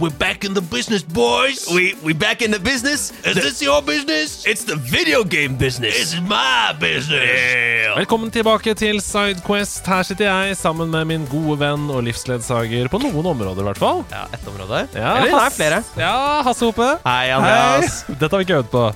We're back in the business, boys. We, we back in the business. Is this your business? It's the video game business. It's my business. Velkommen tilbake til Sidequest. Her sitter jeg sammen med min gode venn og livsledsager på noen områder, i hvert fall. Ja, ett område. Ja, Eller det er flere. Ja, Hasse Hope. Hei, Andreas. Hei. Dette har vi ikke øvd på.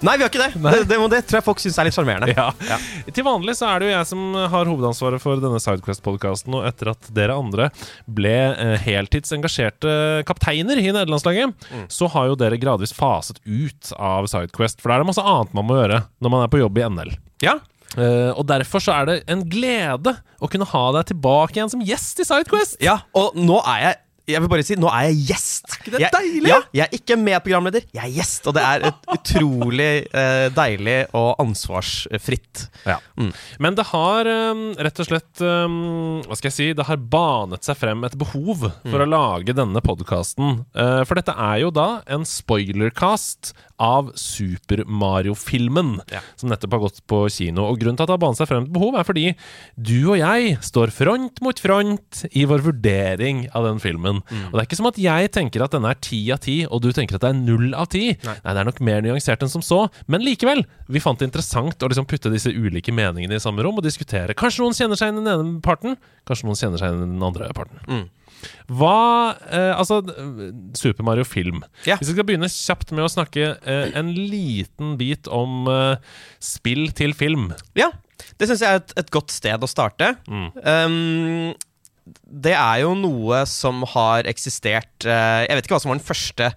Nei, vi har ikke det. Det, det, det tror jeg folk syns er litt sjarmerende. Ja. Til vanlig så er det jo jeg som har hovedansvaret for denne Sidequest-podkasten, og etter at dere andre ble eh, heltidsengasjerte kapteiner i nederlandslaget, så har jo dere gradvis faset ut av Sidequest, for da er det masse annet man må gjøre når man er på jobb i NL. Ja. Uh, og derfor så er det en glede å kunne ha deg tilbake igjen som gjest i Sidequest. ja, og nå er jeg jeg vil bare si, Nå er jeg gjest. Er ikke det deilig? Ja, jeg er ikke med programleder, jeg er gjest. Og det er et utrolig eh, deilig og ansvarsfritt. Ja. Mm. Men det har um, rett og slett um, Hva skal jeg si Det har banet seg frem et behov for å lage denne podkasten. for dette er jo da en spoilercast av Super Mario-filmen, Ja. som nettopp har gått på kino. Og Grunnen til at det har banet seg frem et behov, er fordi du og jeg står front mot front i vår vurdering av den filmen. Og Det er ikke som at jeg tenker at denne er ti av ti, og du tenker at det er null av ti. Nei. det er nok mer nyansert enn som så. Men likevel, vi fant det interessant å liksom putte disse ulike meningene i samme rom og diskutere. Kanskje noen kjenner seg igjen i den ene parten, kanskje noen kjenner seg igjen i den andre parten. Hva eh, Altså, Super Mario film. Ja. Hvis vi skal begynne kjapt med å snakke eh, en liten bit om eh, spill til film. Ja, det syns jeg er et, et godt sted å starte. Um, det er jo noe som har eksistert eh, Jeg vet ikke hva som var den første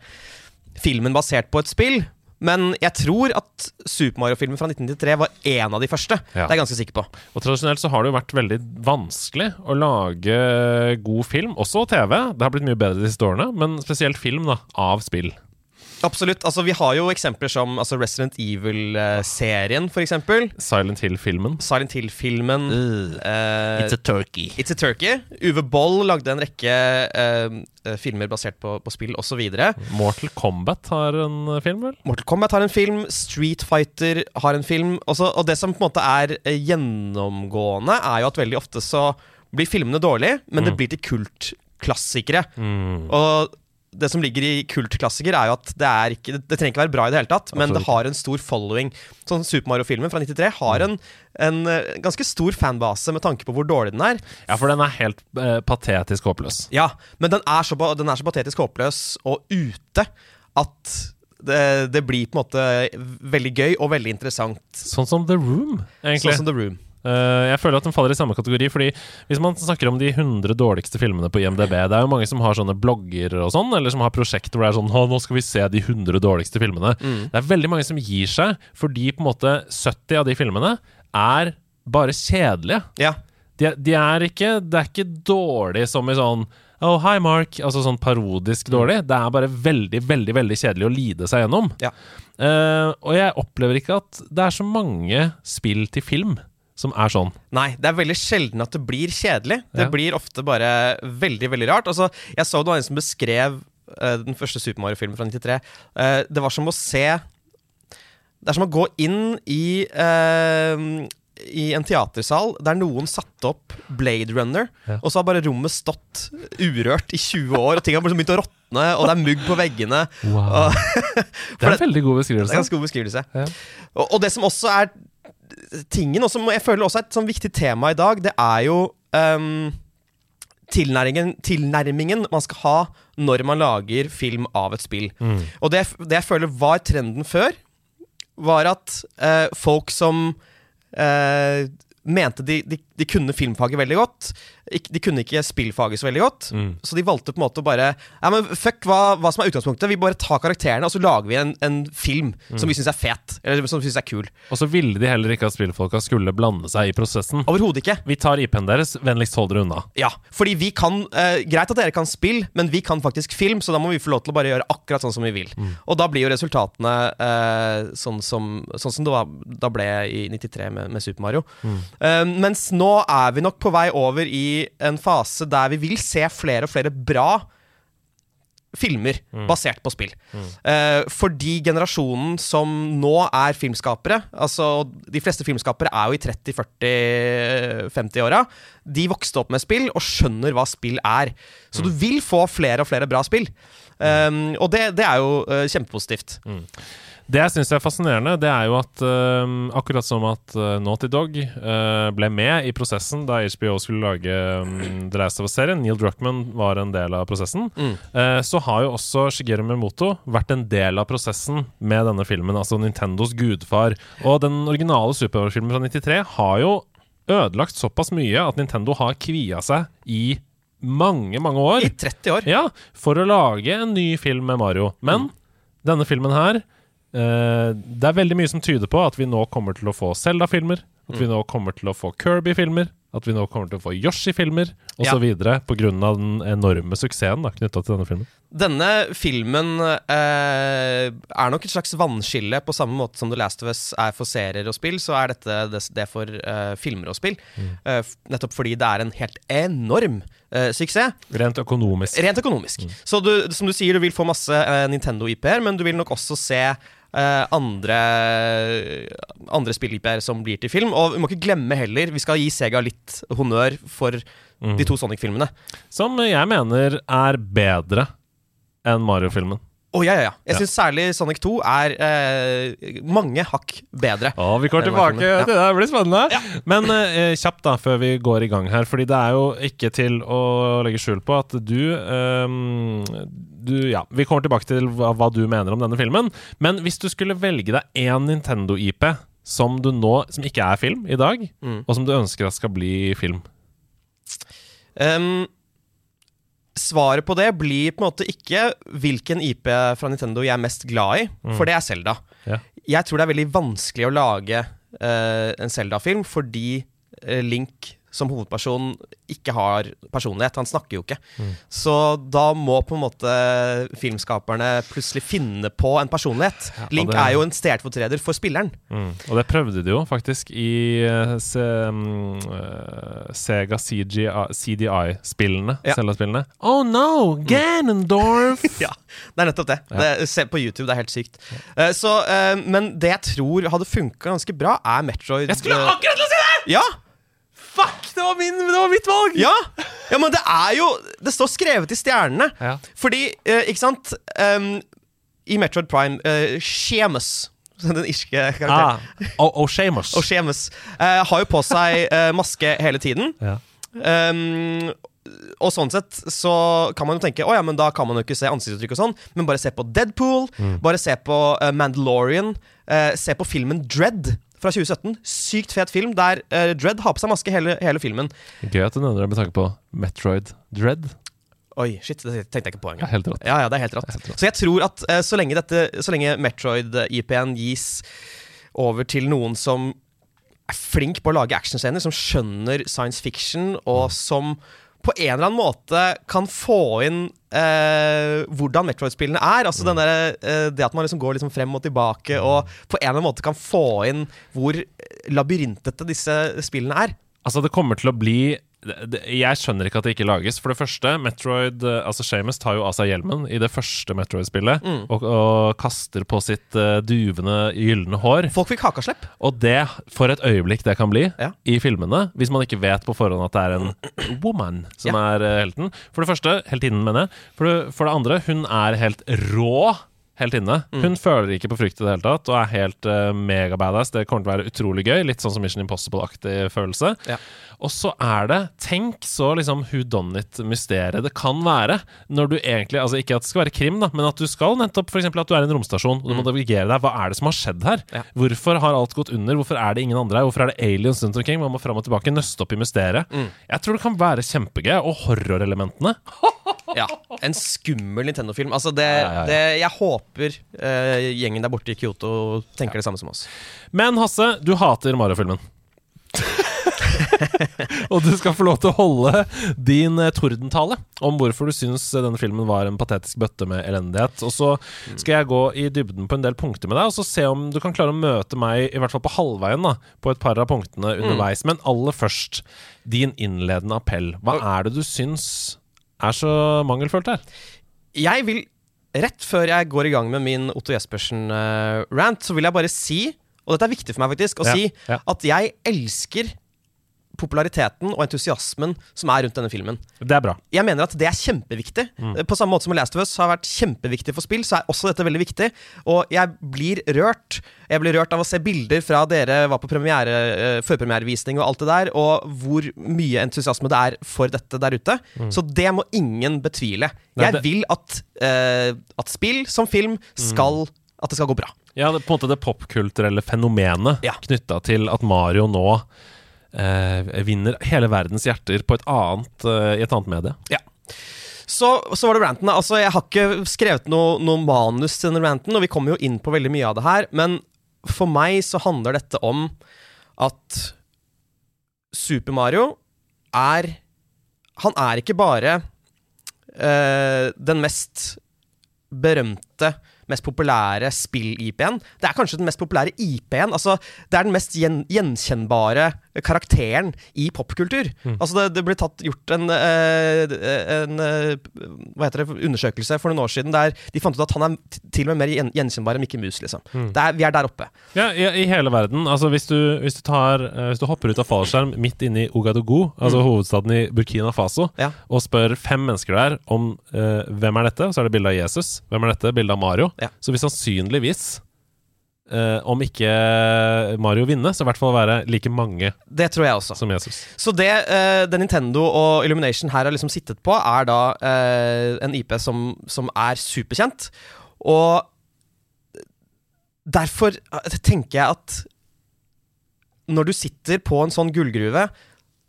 filmen basert på et spill. Men jeg tror at Super Mario-filmen fra 1993 var en av de første. Ja. Det er jeg ganske sikker på. Og Tradisjonelt så har det jo vært veldig vanskelig å lage god film, også TV. Det har blitt mye bedre de siste årene, men spesielt film da, av spill. Absolutt. altså Vi har jo eksempler som altså Resident Evil-serien, for eksempel. Silent Hill-filmen. Silent Hill-filmen. uh, It's a turkey. It's a Turkey. Uwe Boll lagde en rekke eh, filmer basert på, på spill osv. Mortal Kombat har en film, vel? Mortal Kombat har en film, Street Fighter har en film. Også, og det som på en måte er gjennomgående, er jo at veldig ofte så blir filmene dårlige, men det blir til kultklassikere. Og det som ligger i kultklassiker, er jo at det er ikke Det trenger ikke være bra i det hele tatt, men det har en stor following. Sånn Super Mario-filmen fra 93 har en, en eh, ganske stor fanbase med tanke på hvor dårlig den er. Ja, for den er helt uh, patetisk håpløs. Ja, men den er så, den er så patetisk håpløs og ute at det, det blir på en måte veldig gøy og veldig interessant. Sånn som The Room, egentlig. Sånn som The Room. Eh, jeg føler at den faller i samme kategori, fordi hvis man snakker om de 100 dårligste filmene på IMDb Det er jo mange som har sånne blogger og sånn, eller som har prosjekter hvor det er sånn nå skal vi se de 100 dårligste filmene. Det er veldig mange som gir seg, fordi på en måte 70 av de filmene er bare kjedelige. Ja. De, de er ikke Det er ikke dårlig som i sånn Oh, hi, Mark. Altså sånn parodisk dårlig. Det er bare veldig, veldig veldig kjedelig å lide seg gjennom. Ja. Uh, og jeg opplever ikke at det er så mange spill til film som er sånn. Nei, det er veldig sjelden at det blir kjedelig. Det Ja. blir ofte bare veldig, veldig rart. Altså, jeg så det var en som beskrev uh, den første Super Mario-filmen fra 93. Uh, det var som å se Det er som å gå inn i uh, i en teatersal der noen satte opp Blade Runner, Ja. og så har bare rommet stått urørt i 20 år, og ting har begynt å råtne, og det er mugg på veggene. Og, Det er en veldig god beskrivelse. Det er en god beskrivelse. Ja. Og, og det som også er tingen, og som jeg føler også er et sånn viktig tema i dag, det er jo um, tilnærmingen, tilnærmingen man skal ha når man lager film av et spill. Og det, det jeg føler var trenden før, var at uh, folk som uh, mente de, de, de kunne filmfaget veldig godt. De kunne ikke spillfaget så veldig godt. Så de valgte på en måte å bare Ja, men fuck hva, hva som er utgangspunktet. Vi bare tar karakterene, og så lager vi en, en film som vi syns er fet. Eller som vi syns er kul. Og så ville de heller ikke at spillfolka skulle blande seg i prosessen. Overhodet ikke. Vi tar IP-en deres, vennligst hold dere unna. Ja, fordi vi kan eh, Greit at dere kan spill, men vi kan faktisk film, så da må vi få lov til å bare gjøre akkurat sånn som vi vil. Og da blir jo resultatene eh, sånn, som, sånn som det var, da ble i 93 med, med Super Mario. Eh, mens nå er vi nok på vei over i en fase der vi vil se flere og flere bra filmer basert på spill. Eh, fordi generasjonen som nå er filmskapere, altså de fleste filmskapere er jo i 30-40-50-åra, de vokste opp med spill og skjønner hva spill er. Så du vil få flere og flere bra spill. Um, og det, det er jo uh, kjempepositivt. Det jeg syns er fascinerende, det er jo at eh, akkurat som at uh, Naughty Dog uh, ble med i prosessen da HBO skulle lage um, The Last of Us-serien, Neil Druckman var en del av prosessen, eh, så har jo også Shigeru Memoto vært en del av prosessen med denne filmen, altså Nintendos gudfar. Og den originale Superhero-filmen fra 93 har jo ødelagt såpass mye at Nintendo har kvia seg i mange, mange år. I 30 år. Ja, for å lage en ny film med Mario. Men denne filmen her Det er veldig mye som tyder på at vi nå kommer til å få Zelda-filmer. At vi nå kommer til å få Kirby-filmer. At vi nå kommer til å få Yoshi-filmer osv. Ja. Pga. den enorme suksessen knytta til denne filmen. Denne filmen eh, er nok et slags vannskille. På samme måte som The Last of Us er for serier og spill, så er dette det, det for eh, filmer og spill. Eh, f- nettopp fordi det er en helt enorm eh, suksess. Rent økonomisk. Rent økonomisk. Så du, som du sier, du vil få masse eh, Nintendo-IP-er, men du vil nok også se eh, andre, andre spill-IP-er som blir til film. Og vi må ikke glemme heller, vi skal gi Sega litt honnør for de to Sonic-filmene. Som jeg mener er bedre enn Mario-filmen. Å ja, ja, ja. Jeg Ja. syns særlig Sonic 2 er eh, mange hakk bedre. Å, vi går tilbake til det. Det blir spennende. Men eh, kjapt da, før vi går i gang her. Fordi det er jo ikke til å legge skjul på at du, ehm, du Ja, vi kommer tilbake til hva, hva du mener om denne filmen. Men hvis du skulle velge deg én Nintendo-IP som du nå Som ikke er film i dag, Mm. og som du ønsker at skal bli film Um, svaret på det blir på en måte ikke hvilken IP fra Nintendo jeg er mest glad i, for det er Zelda. Yeah. Jeg tror det er veldig vanskelig å lage uh, en Zelda-film fordi eh, Link som hovedperson ikke har personlighet. Han snakker jo ikke. Så da må på en måte filmskaperne plutselig finne på en personlighet. Ja, Link det- er jo en stedfortreder for spilleren. Mm. Og det prøvde de jo faktisk i eh, se, um, Sega CDI-spillene. Ja. Zelda-spillene. Oh no! Ganondorf! Ja, det er nettopp det. det se på YouTube, det er helt sykt. Uh, så, men det jeg tror hadde funka ganske bra, er Metroid Jeg skulle akkurat til å si det! Ja! Fuck! Det var, min, det var mitt valg! Ja! ja, men det er jo Det står skrevet i stjernene. Ja. Fordi, eh, ikke sant um, I Metroid Prime uh, Shemus den irske karakteren, Ah, og oh, Seamus. og Sheamus uh, har jo på seg uh, maske hele tiden. Ja. Um, og sånn sett så kan man jo tenke Å ja, men da kan man jo ikke se ansiktsuttrykk og sånn. Men bare se på Deadpool, bare se på uh, Mandalorian, uh, se på filmen Dread fra 2017. Sykt fet film der uh, Dread har på seg maske hele, hele filmen. Gøy at du nevner det med tanke på Metroid Dread. Oi, shit, det tenkte jeg ikke på engang. helt rått. Ja, ja, det er helt rått. Helt rått. Så jeg tror at uh, så lenge, dette, så lenge Metroid-IP-en gis over til noen som er flink på å lage actionscener, som skjønner science fiction, og som på en eller annen måte kan få inn eh, hvordan Metroid-spillene er. Altså den der, eh, Det at man liksom går liksom frem og tilbake, og på en eller annen måte kan få inn hvor labyrintete disse spillene er. Altså, det kommer til å bli Jeg skjønner ikke at det ikke lages. For det første, Metroid eh, Altså, Seamus tar jo av seg hjelmen i det første Metroid-spillet og, og kaster på sitt uh, duvende, gylne hår. Folk fikk hakaslepp. Og det, for et øyeblikk det kan bli Ja. i filmene, hvis man ikke vet på forhånd at det er en woman som Ja. er eh, helten. For det første, heltinnen, mener jeg. For det, for det andre, hun er helt rå helt inne. Hun føler ikke på frykt i det hele tatt og er helt uh, megabadass. Det kommer til å være utrolig gøy. Litt sånn som Mission Impossible-aktig følelse. Ja. Og så er det Tenk så liksom who done it-mysteriet det kan være. Når du egentlig Altså ikke at det skal være krim, da, men at du skal nettopp f.eks. at du er i en romstasjon og du må navigere deg. Hva er det som har skjedd her? Ja. Hvorfor har alt gått under? Hvorfor er det ingen andre her? Hvorfor er det aliens rundt omkring? Man må fram og tilbake, nøste opp i mysteriet. Jeg tror det kan være kjempegøy. Og horrorelementene. Ja, En skummel Nintendo-film. Altså det, ja, ja. Det, jeg håper uh, gjengen der borte i Kyoto tenker det samme som oss. Men Hasse, du hater Mario-filmen. og du skal få lov til å holde din eh, tordentale om hvorfor du syns eh, denne filmen var en patetisk bøtte med elendighet. Og så skal jeg gå i dybden på en del punkter med deg, og så se om du kan klare å møte meg i hvert fall på halvveien da, på et par av punktene underveis. Men aller først, din innledende appell. Hva er det du syns er så mangelfullt her? Jeg vil, rett før jeg går i gang med min Otto Jespersen-rant, så vil jeg bare si, og dette er viktig for meg faktisk, å Ja, si ja. at jeg elsker populariteten og entusiasmen som er rundt denne filmen. Det er bra. Jeg mener at det er kjempeviktig. Mm. På samme måte som Last of Us har vært kjempeviktig for spill, så er også dette veldig viktig. Og jeg blir rørt. Jeg blir rørt av å se bilder fra dere var på premiere, eh, førpremierevisning og alt det der, og hvor mye entusiasme det er for dette der ute. Så det må ingen betvile. Mm. Jeg vil at, uh, at spill som film skal At det skal gå bra. Ja, på en måte det popkulturelle fenomenet Ja. knytta til at Mario nå vinner hele verdens hjerter på et annet, eh, i et annet medie. Ja. Så, så var det ranten. Altså, jeg har ikke skrevet noe, noe manus til denne ranten, og vi kommer jo inn på veldig mye av det her, men for meg så handler dette om at Super Mario er Han er ikke bare eh, den mest berømte, mest populære spill-IP-en. Det er kanskje den mest populære IP-en. Altså, det er den mest gjen gjenkjennbare karakteren i popkultur. Altså, det, det ble tatt, gjort en, eh, en eh, hva heter det, undersøkelse for noen år siden der de fant ut at han er til og med mer gjenkjennbar enn Mikke Mus. Liksom. Det er, vi er der oppe. Ja, i, i hele verden. Altså hvis du, hvis du, tar, eh, hvis du hopper ut av fallskjerm midt inne i Ouagadougou, altså hovedstaden i Burkina Faso, Ja. og spør fem mennesker der om uh, hvem er dette, så er det bilde av Jesus. Hvem er dette? Bilde av Mario. Ja. Så vil sannsynligvis, eh, om ikke Mario vinne, så i hvert fall være like mange Det tror jeg også. som Jesus. Så det, uh, det Nintendo og Illumination her har liksom sittet på, er da uh, en IP som, som er superkjent. Og derfor tenker jeg at når du sitter på en sånn gullgruve,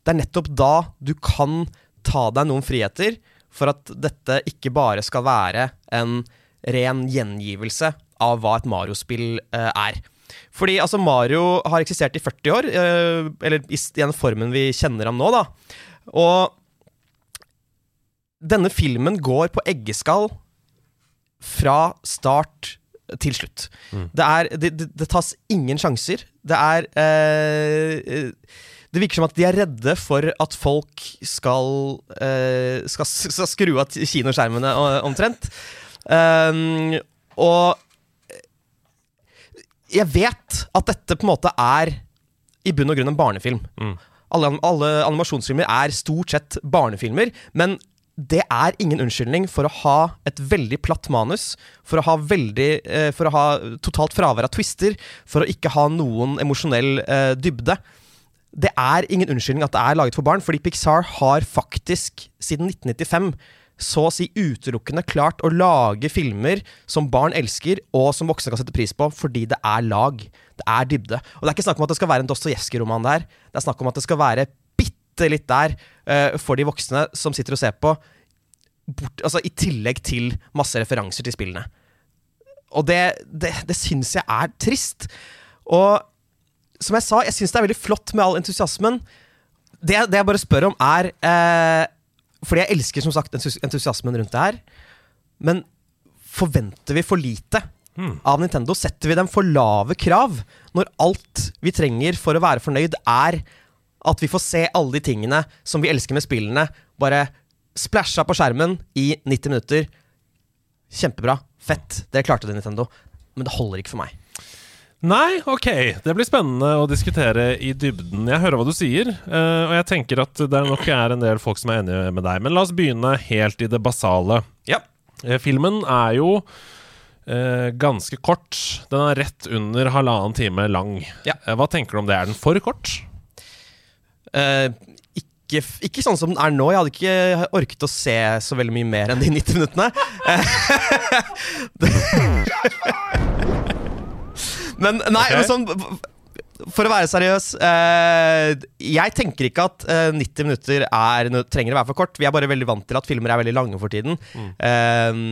det er nettopp da du kan ta deg noen friheter for at dette ikke bare skal være en ren gjengivelse av hva et Mario-spill eh, er. Fordi altså Mario har eksistert i 40 år, eh, eller i, den formen vi kjenner ham nå, da. Og denne filmen går på eggeskall fra start til slutt. Det, er, det, det, det tas ingen sjanser. Det er eh, Det virker som at de er redde for at folk skal, eh, skal, skal skru av kinoskjermene omtrent. Um, og jeg vet at dette på en måte er i bunn og grunn en barnefilm. Mm. Alle, alle animasjonsfilmer er stort sett barnefilmer, men det er ingen unnskyldning for å ha et veldig platt manus, for å ha, veldig, eh, for å ha totalt fravær av twister, for å ikke ha noen emosjonell eh, dybde. Det er ingen unnskyldning at det er laget for barn, fordi Pixar har faktisk siden 1995 så å si utelukkende klart å lage filmer som barn elsker, og som voksne kan sette pris på, fordi det er lag. Det er dybde. Og det er ikke snakk om at det skal være en Dostojevskij-roman der. Det er snakk om at det skal være bitte litt der uh, for de voksne som sitter og ser på, bort, altså i tillegg til masse referanser til spillene. Og det, det, det syns jeg er trist. Og som jeg sa, jeg syns det er veldig flott med all entusiasmen. Det, det jeg bare spør om, er eh, Fordi jeg elsker som sagt entusiasmen rundt det her. Men forventer vi for lite av Nintendo? Setter vi dem for lave krav når alt vi trenger for å være fornøyd, er at vi får se alle de tingene som vi elsker med spillene, bare splæsja på skjermen i 90 minutter? Kjempebra. Fett. Dere klarte det, Nintendo. Men det holder ikke for meg. Nei, ok. Det blir spennende å diskutere i dybden. Jeg hører hva du sier, eh, og jeg tenker at det nok er en del folk som er enige med deg. Men la oss begynne helt i det basale. Ja. Eh, Filmen er jo eh, ganske kort. Den er rett under halvannen time lang. Ja. Eh, hva tenker du om det? Er den for kort? Eh, ikke, ikke sånn som den er nå. Jeg hadde ikke orket å se så veldig mye mer enn de 90 minuttene. men nei, okay. men sånn For å være seriøs eh, Jeg tenker ikke at eh, 90 minutter er, trenger å være for kort. Vi er bare veldig vant til at filmer er veldig lange for tiden. Eh,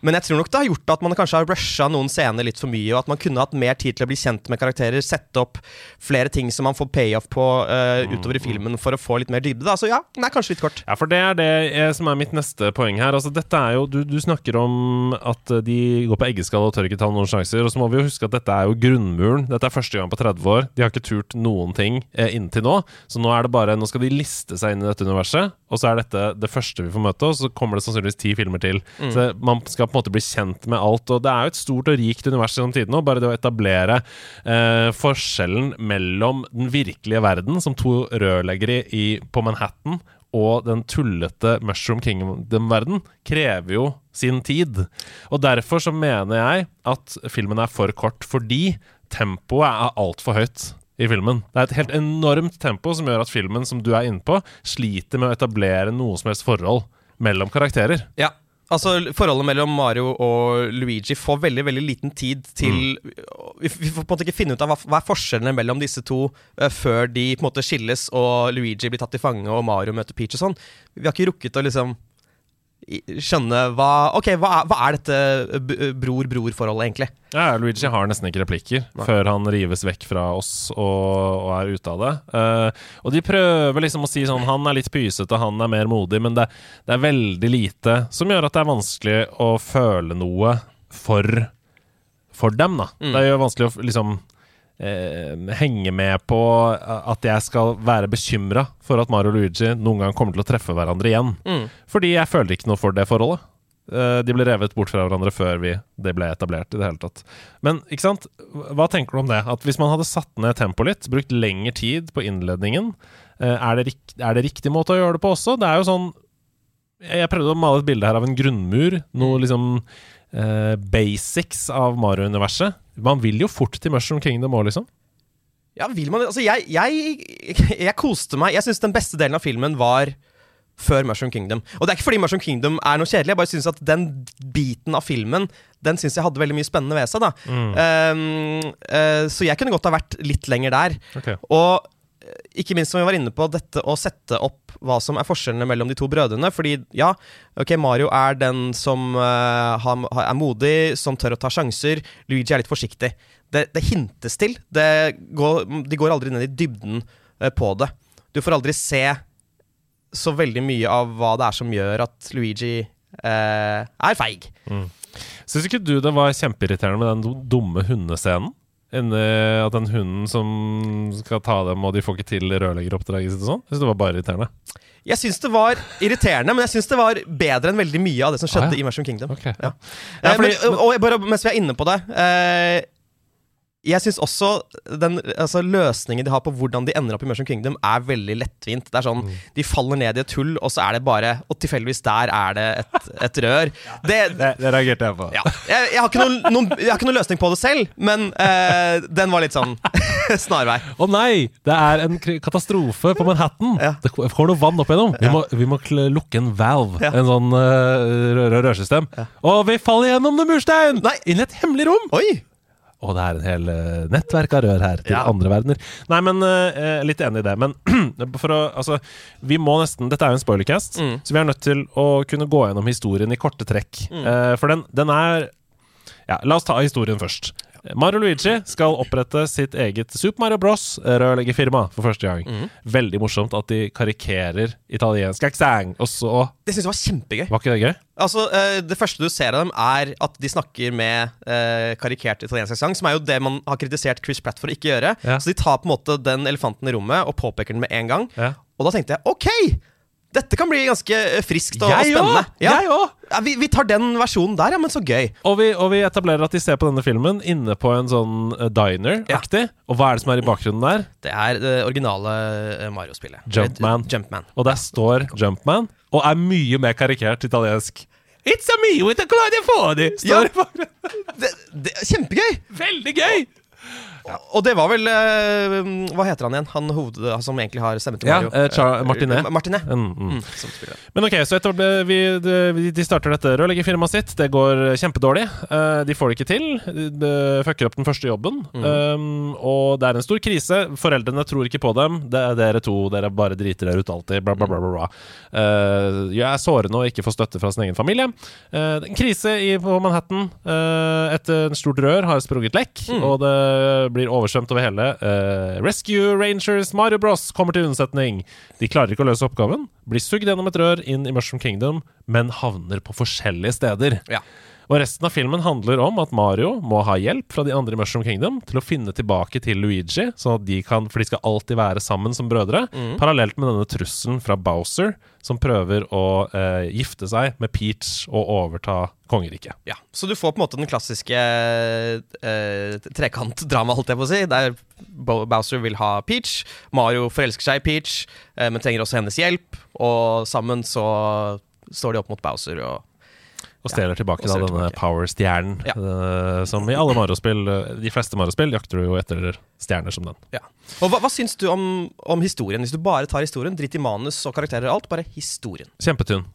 men jeg tror nok det har gjort at man kanskje har rusha noen scener litt for mye, og at man kunne hatt mer tid til å bli kjent med karakterer, sette opp flere ting som man får payoff på uh, utover i filmen for å få litt mer dybde. Da. Så ja, den er kanskje litt kort. Ja, for det er det eh, som er mitt neste poeng her. Altså, dette er jo, du, du snakker om at eh, de går på eggeskall og tør ikke ta noen sjanser. Og så må vi jo huske at dette er jo grunnmuren. Dette er første gang på 30 år. De har ikke turt noen ting eh, inntil nå. Så nå er det bare Nå skal de liste seg inn i dette universet, og så er dette det første vi får møte, og så kommer det sannsynligvis ti filmer til. Så man skal på en måte bli kjent med alt. Og det er jo et stort og rikt univers gjennom tidene, og bare det å etablere eh, forskjellen mellom den virkelige verden, som to rørleggere på Manhattan, og den tullete Mushroom Kingdom-verden krever jo sin tid. Og derfor så mener jeg at filmen er for kort, fordi tempoet er altfor høyt i filmen. Det er et helt enormt tempo som gjør at filmen, som du er inne på, sliter med å etablere noe som helst forhold mellom karakterer. Ja. Altså, Forholdet mellom Mario og Luigi får veldig veldig liten tid til vi, vi får på en måte ikke finne ut av hva, hva er forskjellene mellom disse to uh, før de på en måte skilles og Luigi blir tatt til fange og Mario møter Peach og sånn. Vi har ikke rukket å liksom skjønne hva Ok, hva hva er dette bror-bror-forholdet, egentlig? Ja, Luigi har nesten ikke replikker før han rives vekk fra oss og, og er ute av det. Uh, og de prøver liksom å si sånn Han er litt pysete, han er mer modig, men det, det er veldig lite som gjør at det er vanskelig å føle noe for, for dem, da. Det er jo vanskelig å liksom eh, henge med på at jeg skal være bekymra for at Mario og Luigi noen gang kommer til å treffe hverandre igjen. Fordi jeg føler ikke noe for det forholdet. Eh, De ble revet bort fra hverandre før vi, det ble etablert. i det hele tatt Men ikke sant, hva tenker du om det? At Hvis man hadde satt ned tempoet litt, brukt lengre tid på innledningen, eh, er det, er det riktig måte å gjøre det på også? Det er jo sånn Jeg jeg prøvde å male et bilde her av en grunnmur. Noe liksom eh, basics av Mario-universet. Man vil jo fort til Mushroom Kingdom òg, liksom. Ja, vil man det? Altså, jeg, jeg, jeg koste meg. Jeg syns den beste delen av filmen var før Mushroom Kingdom. Og det er ikke fordi Mushroom Kingdom er noe kjedelig, jeg bare syns at den biten av filmen Den synes jeg hadde veldig mye spennende ved seg. da um, uh, Så jeg kunne godt ha vært litt lenger der. Okay. Og ikke minst som vi var inne på, dette å sette opp hva som er forskjellene mellom de to brødrene. Fordi ja, ok, Mario er den som uh, er modig, som tør å ta sjanser. Luigi er litt forsiktig. Det, det hintes til. Det går, de går aldri ned i dybden uh, på det. Du får aldri se så veldig mye av hva det er som gjør at Luigi uh, er feig. Syns ikke du det var kjempeirriterende med den dumme hundescenen? Inni at den hunden som skal ta dem, og de får ikke til rørleggeroppdraget sitt og sånn? Syns det var bare irriterende. Jeg syns det var irriterende, men jeg syns det var bedre enn veldig mye av det som skjedde Ah, ja. i Mushroom Kingdom. Ok, Ja. ja. Eh, fordi- men, og bare mens vi er inne på det eh, Jeg syns også den altså, løsningen de har på hvordan de ender opp i Mushroom Kingdom, er veldig lettvint. Det er sånn, Mm. De faller ned i et hull, og så er det bare Og tilfeldigvis der er det et, et rør. Det, Det, det reagerte jeg på. ja. jeg, jeg, har ikke noen, noen, jeg har ikke noen løsning på det selv, men eh, den var litt sånn snarvei. Å nei! Det er en katastrofe på Manhattan! Ja. Det kommer noe vann opp igjennom. Vi må, vi må lukke en valve, Ja. en sånn uh, rør rørsystem. Og vi faller gjennom det murstein! Nei. Inn i et hemmelig rom! Oi! Og det er en hel eh, nettverk av rør her til Ja. andre verdener. Nei, men eh, Litt enig i det. Men for å Altså, vi må nesten Dette er jo en spoilercast, Mm. så vi er nødt til å kunne gå gjennom historien i korte trekk. Eh, for den, den er Ja, la oss ta historien først. Mario Luigi skal opprette sitt eget Super Mario Bros. rørleggerfirma for første gang. Mm. Veldig morsomt at de karikerer italiensk aksent. Og så Det syns jeg var kjempegøy. Var ikke det gøy? Altså, eh, Det første du ser av dem, er at de snakker med eh, karikert italiensk aksent, som er jo det man har kritisert Chris Pratt for å ikke gjøre. Ja. Så de tar på en måte den elefanten i rommet og påpeker den med en gang. Ja. Og da tenkte jeg OK! Dette kan bli ganske eh, friskt og, og spennende. Også. Ja. Jeg òg! Ja, vi, vi tar den versjonen der, ja, men så gøy. Og vi, og vi etablerer at de ser på denne filmen inne på en sånn eh, diner-aktig. Og hva er det som er i bakgrunnen der? Det er det originale eh, Mario-spillet. Jumpman. Jumpman. Og der står Jumpman, og er mye mer karikert italiensk It's a me with a Claudia Fodi! Ja. Står i bakgrunnen. Det, det, kjempegøy! Veldig gøy! Og det var vel uh, Hva heter han igjen? Han hoved, som egentlig har stemme til Mario. Ja, uh, Martinet. Eh, Martinet. Mm, mm. Mm. Men ok, så etter vi, de- starter dette rørleggerfirmaet sitt. Det går kjempedårlig. Uh, de får det ikke til. De fucker opp den første jobben. Um, og det er en stor krise. Foreldrene tror ikke på dem. Det er dere to, dere bare driter dere ut alltid. Bla, bla, bla, bla. Eh, jeg er sårende og ikke får støtte fra sin egen familie. Eh, en krise i, på Manhattan. Et eh, stort rør har sprunget lekk, og det blir oversvømt over hele. Uh, Rescue Rangers Mario Bros kommer til unnsetning. De klarer ikke å løse oppgaven, blir sugd gjennom et rør inn i Mushroom Kingdom, men havner på forskjellige steder. Ja. Og resten av filmen handler om at Mario må ha hjelp fra de andre i Mushroom Kingdom til å finne tilbake til Luigi, sånn at de kan For de skal alltid være sammen som brødre. Parallelt med denne trusselen fra Bowser, som prøver å eh, gifte seg med Peach og overta kongeriket. Ja, Så du får på en måte den klassiske eh, trekantdrama, holdt jeg på å si. Der Bowser vil ha Peach, Mario forelsker seg i Peach, eh, men trenger også hennes hjelp. Og sammen så står de opp mot Bowser og Og stjeler tilbake og da, denne. Power-stjernen, eh, som i alle Mario-spill eh, De fleste Mario-spill jakter du jo etter stjerner som den. ja. Og hva, hva syns du om, om historien? Hvis du bare tar historien, dritt i manus og karakterer og alt, bare historien. Kjempetynn.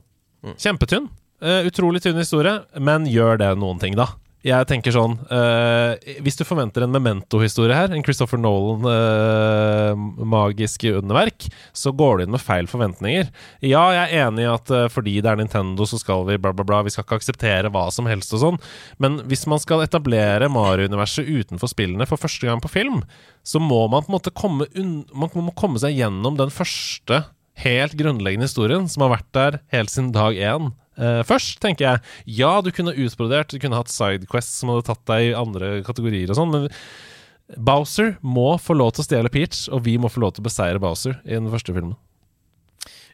Mm. Kjempetynn. Uh, utrolig tynn historie, men gjør det noen ting, da? Jeg tenker sånn uh, Hvis du forventer en Memento-historie her, en Christopher Nolan-magisk underverk, så går du inn med feil forventninger. Ja, jeg er enig i at uh, fordi det er Nintendo, så skal vi bla, bla, bla. Vi skal ikke akseptere hva som helst og sånn. Men hvis man skal etablere Mario-universet utenfor spillene for første gang på film, så må man på en måte komme, man må komme seg gjennom den første helt grunnleggende historien som har vært der helt siden dag én. Eh, først tenker jeg ja, du kunne utbrodert, du kunne hatt sidequests som hadde tatt deg i andre kategorier og sånn, men Bowser må få lov til å stjele Peach, og vi må få lov til å beseire Bowser i den første filmen.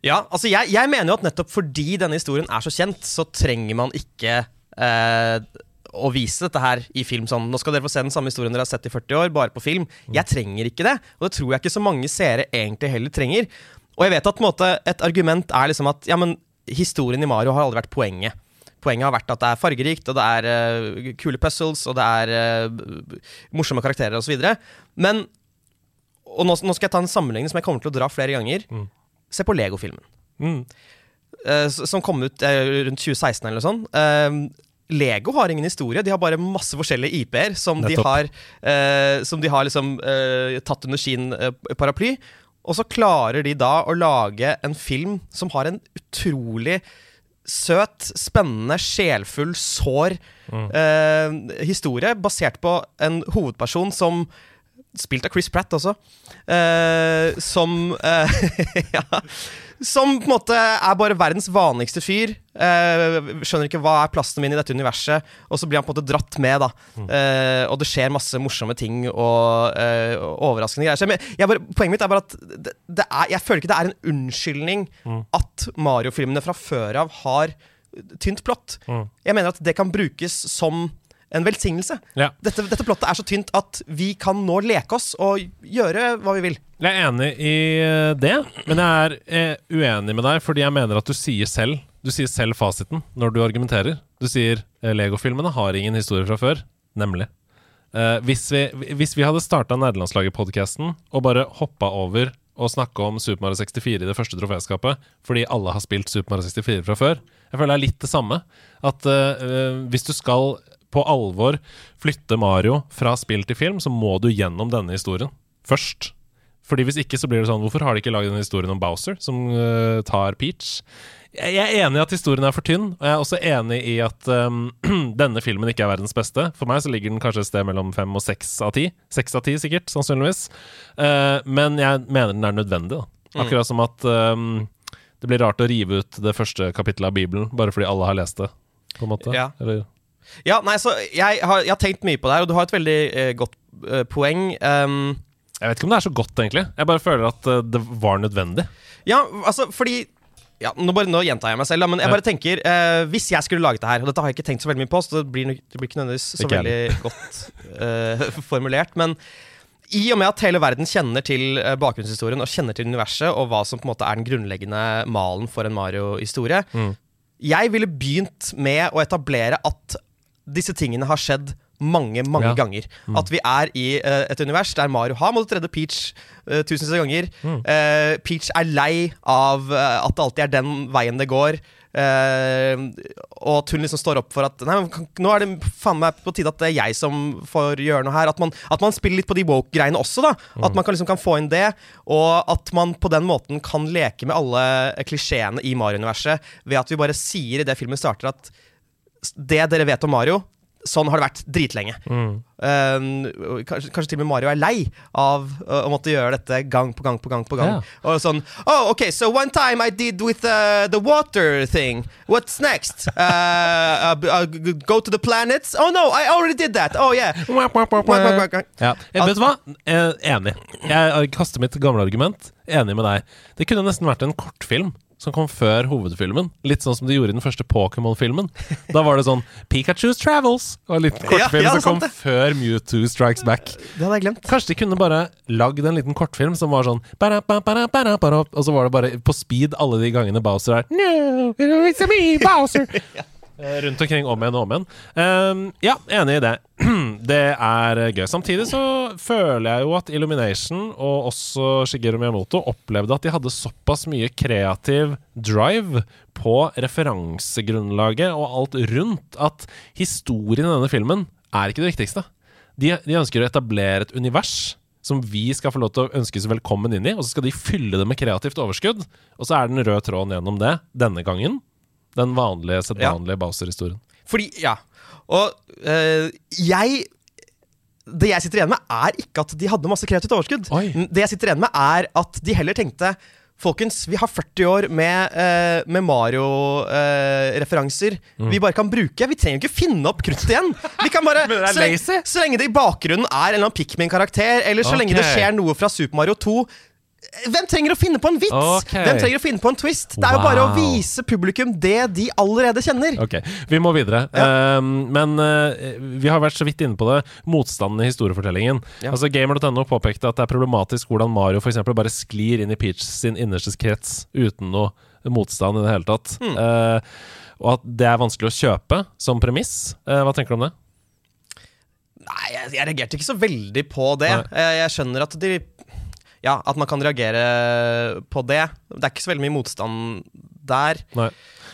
Ja, altså jeg, jeg mener jo at nettopp fordi denne historien er så kjent, så trenger man ikke eh, å vise dette her i film sånn. Nå skal dere få se den samme historien dere har sett i 40 år, bare på film. Jeg trenger ikke det, og det tror jeg ikke så mange seere egentlig heller trenger. Og jeg vet at måte, et argument er liksom at ja, men historien i Mario har aldri vært poenget. Poenget har vært at det er fargerikt, og det er uh, kule puzzles, og det er uh, morsomme karakterer osv. Men Og nå, nå skal jeg ta en sammenligning som jeg kommer til å dra flere ganger. Se på Lego-filmen Mm. Uh, som kom ut rundt 2016 eller noe sånt. Lego har ingen historie, de har bare masse forskjellige IP-er som, de har, som de har liksom tatt under sin paraply. Og så klarer de da å lage en film som har en utrolig søt, spennende, sjelfull, sår eh, historie, basert på en hovedperson som Spilt av Chris Pratt også. eh, som eh, Ja. Som på en måte er bare verdens vanligste fyr. Eh, skjønner ikke hva er plassen min i dette universet. Og så blir han på en måte dratt med, da. Eh, og det skjer masse morsomme ting og overraskende greier. Jeg, men- jeg bare, poenget mitt er bare at det, det er, jeg føler ikke det er en unnskyldning at Mario-filmene fra før av har tynt plott. Jeg mener at det kan brukes som en velsignelse. Ja. Dette, dette plottet er så tynt at vi kan nå leke oss og gjøre hva vi vil. Jeg er enig i eh, det, men jeg er eh, uenig med deg fordi jeg mener at du sier selv Du sier selv fasiten når du argumenterer. Du sier eh, Lego-filmene har ingen historie fra før, nemlig. Eh, hvis, vi, hvis vi hadde starta Nerdelandslaget-podkasten og bare hoppa over og snakke om Super Mario 64 i det første troféskapet fordi alle har spilt Super Mario 64 fra før Jeg føler det er litt det samme. At eh, hvis du skal på alvor flytte Mario fra spill til film, så må du gjennom denne historien først. Fordi Hvis ikke så blir det sånn Hvorfor har de ikke lagd en historie om Bowser som uh, tar Peach? Jeg jeg er enig i at historien er for tynn, og jeg er også enig i at um, denne filmen ikke er verdens beste. For meg så ligger den kanskje et sted mellom fem og seks av ti. Seks av ti, sikkert, sannsynligvis. Uh, men jeg mener den er nødvendig. da Akkurat som at um, det blir rart å rive ut det første kapittelet av Bibelen bare fordi alle har lest det. På en måte Ja. Eller, Ja, nei, så jeg har, jeg har tenkt mye på det her, og du har et veldig eh, godt eh, poeng. Um, Jeg vet ikke om det er så godt, egentlig. Jeg bare føler at uh, det var nødvendig. ja, altså, fordi ja, nå, bare, nå gjentar jeg meg selv, da, men jeg bare tenker eh, Hvis jeg skulle laget det her, og dette har jeg ikke tenkt så veldig mye på, så det blir, det blir ikke nødvendigvis så Ikke veldig godt eh, formulert, men i og med at hele verden kjenner til eh, bakgrunnshistorien og kjenner til universet, og hva som på en måte er den grunnleggende malen for en Mario-historie, Mm. Jeg ville begynt med å etablere at disse tingene har skjedd mange, mange Ja. ganger. At vi er i uh, et univers der Mario har måttet redde Peach uh, tusenvis av ganger. Eh, Peach er lei av at det alltid er den veien det går. Og at hun liksom står opp for at Nei, men kan- nå er det faen meg på tide at det er jeg som får gjøre noe her. At man, at man spiller litt på de woke-greiene også. da At man kan liksom kan få inn det. Og at man på den måten kan leke med alle klisjeene i Mario-universet ved at vi bare sier i det filmen starter at det dere vet om Mario, sånn har det vært dritlenge. Mm. Uh, kanskje, kanskje til og med Mario er lei av uh, å måtte gjøre dette gang på gang på gang. på gang yeah. Og sånn Oh, ok, so one time I did with uh, the water thing. What's next? Uh, uh, uh, go to the planets? Oh no, I already did that. Oh yeah. Ja. Eh, vet du hva? Eh, enig. Jeg kaster mitt gamle argument. Enig med deg. Det kunne nesten vært en kortfilm som kom før hovedfilmen. Litt sånn som de gjorde i den første Pokémon-filmen. Da var det sånn Pikachu's Travels og en liten kortfilm Ja, ja, som kom det. før Mewtwo Strikes Back. Det hadde jeg glemt. Kanskje de kunne bare lagd en liten kortfilm som var sånn bara, bara, bara, Og så var det bare på speed alle de gangene Bowser er No, it's me, Bowser! ja. Rundt omkring om igjen og om igjen. Um, ja, enig i det. det er gøy. Samtidig så føler jeg jo at Illumination og også Shigeru Miyamoto opplevde at de hadde såpass mye kreativ drive på referansegrunnlaget og alt rundt at historien i denne filmen er ikke det viktigste. De, de ønsker å etablere et univers som vi skal få lov til å ønskes velkommen inn i, og så skal de fylle det med kreativt overskudd. Og så er den røde tråden gjennom det denne gangen. Den vanlige, sedvanlige Bowser-historien. Fordi, ja. Og øh, jeg Det jeg sitter igjen med, er ikke at de hadde masse kreativt overskudd. Oi. Det jeg sitter igjen med, er at de heller tenkte Folkens, vi har 40 år med, eh, med Mario-referanser vi bare kan bruke. Vi trenger ikke finne opp kruttet igjen. Vi kan bare, så, lenge, så lenge det i bakgrunnen er en eller annen Pikmin-karakter, eller så lenge det skjer noe fra Super Mario 2 hvem trenger å finne på en vits? Okay. Hvem trenger å finne på en twist? Det er jo bare å vise publikum det de allerede kjenner. Ok, vi må videre. Ehm, men uh, vi har vært så vidt inne på det. Motstanden i historiefortellingen. Ja. Altså Gamer.no påpekte at det er problematisk hvordan Mario for eksempel bare sklir inn i Peach sin innerste krets uten noe motstand i det hele tatt. Mm. Uh, og at det er vanskelig å kjøpe som premiss. Uh, hva tenker du om det? Nei, jeg, jeg reagerte ikke så veldig på det. Nei. Jeg, jeg skjønner at de Ja, at man kan reagere på det. Det er ikke så veldig mye motstand der. Nei.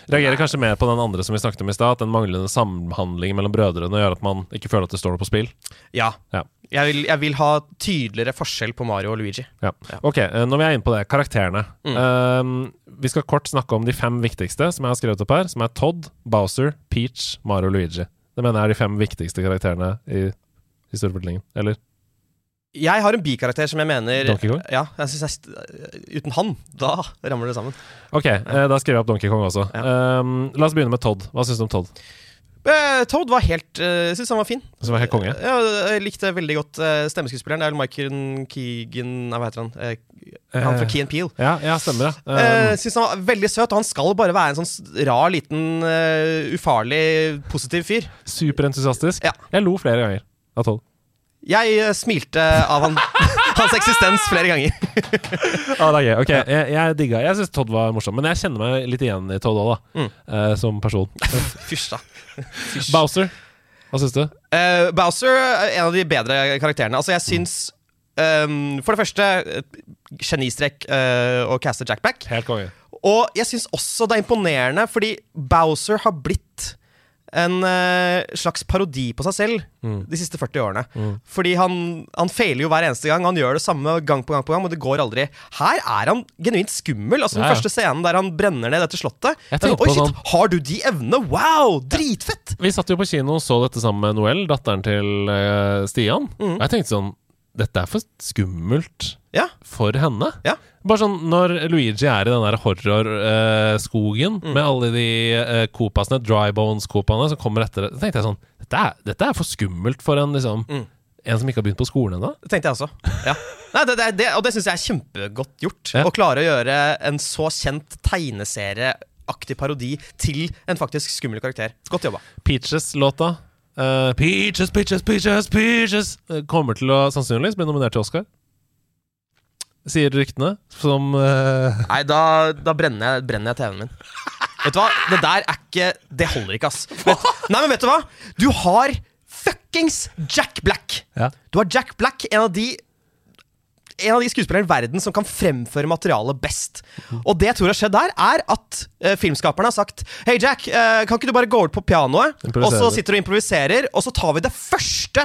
Reagerer kanskje mer på den andre som vi snakket om i stad. At den manglende samhandlingen mellom brødrene gjør at man ikke føler at det står noe på spill. Ja. Ja. Jeg vil, jeg vil ha tydeligere forskjell på Mario og Luigi. Ja. Ja. Ok, eh, når vi er inne på det, karakterene. Mm. Eh, vi skal kort snakke om de fem viktigste som jeg har skrevet opp her, som er Todd, Bowser, Peach, Mario og Luigi. Det mener jeg er de fem viktigste karakterene i historiefortellingen. Eller? Jeg har en bikarakter som jeg mener Donkey Kong? Ja, jeg synes jeg, Uten han, da ramler det sammen. Ok, eh, da skriver jeg opp Donkey Kong også. Eh, la oss begynne med Todd. Hva syns du om Todd? Eh, Toad var helt uh, Jeg syns han var fin. Som var helt konge? Ja, jeg likte veldig godt uh, stemmeskuespilleren. Det er vel Michael Keegan Nei, Hva heter han? Uh, han fra Eh, Key and Peel. Ja, ja stemmer det. Uh, Eh, synes han var veldig søt, og han skal bare være en sånn rar, liten, eh, ufarlig, positiv fyr. Superentusiastisk. Ja. Jeg lo flere ganger av Todd. Jeg eh, smilte av han, hans eksistens flere ganger. Ah, det er gøy. Ok, jeg, jeg digga Jeg syns Todd var morsom, men jeg kjenner meg litt igjen i Todd òg, da. Mm. Uh, som person. Fysj, da. Fysj. Bowser, hva syns du? Uh, Bowser er en av de bedre karakterene. Altså, jeg syns um, For det første, genistrek uh, å caste Jackback. Helt konge. Og jeg syns også det er imponerende, fordi Bowser har blitt en uh, slags parodi på seg selv Mm. de siste 40 årene. Mm. Fordi han, han feiler jo hver eneste gang. Han gjør det samme gang på gang, på gang og det går aldri. Her er han genuint skummel. Altså Den Ja, ja. første scenen der han brenner ned dette slottet. Tenkte Oi, shit, sånn- har du de evnene? Wow! Dritfett! Vi satt jo på kino og så dette sammen med Noel, datteren til uh, Stian. Mm. Og jeg tenkte sånn Dette er for skummelt Ja. for henne. Ja. Bare sånn når Luigi er i den der horrorskogen Mm. med alle de uh, Coopasene, Dry Bones-Coopene, som kommer etter det, så tenkte jeg sånn dette er, dette er for skummelt for en liksom Mm. En som ikke har begynt på skolen ennå. Det tenkte jeg også. Ja. Nei, det, det, det, og det syns jeg er kjempegodt gjort. Ja. Å klare å gjøre en så kjent tegneserieaktig parodi til en faktisk skummel karakter. Godt jobba. Peaches-låta. uh, peaches, peaches, peaches, peaches eh, kommer til å sannsynligvis bli nominert til Oscar. Sier ryktene, som uh... Nei, da, da brenner, jeg, brenner jeg TV-en min. Vet du hva? Det der er ikke Det holder ikke, ass. Vet, nei, men vet du hva? Du har fuckings Jack Black. Ja. Du har Jack Black, en av de en av de skuespillerne i verden som kan fremføre materialet best. Og det jeg tror har skjedd der, er at uh, filmskaperne har sagt Hei, Jack, uh, kan ikke du bare gå over på pianoet? Og så sitter du og improviserer, og så tar vi det første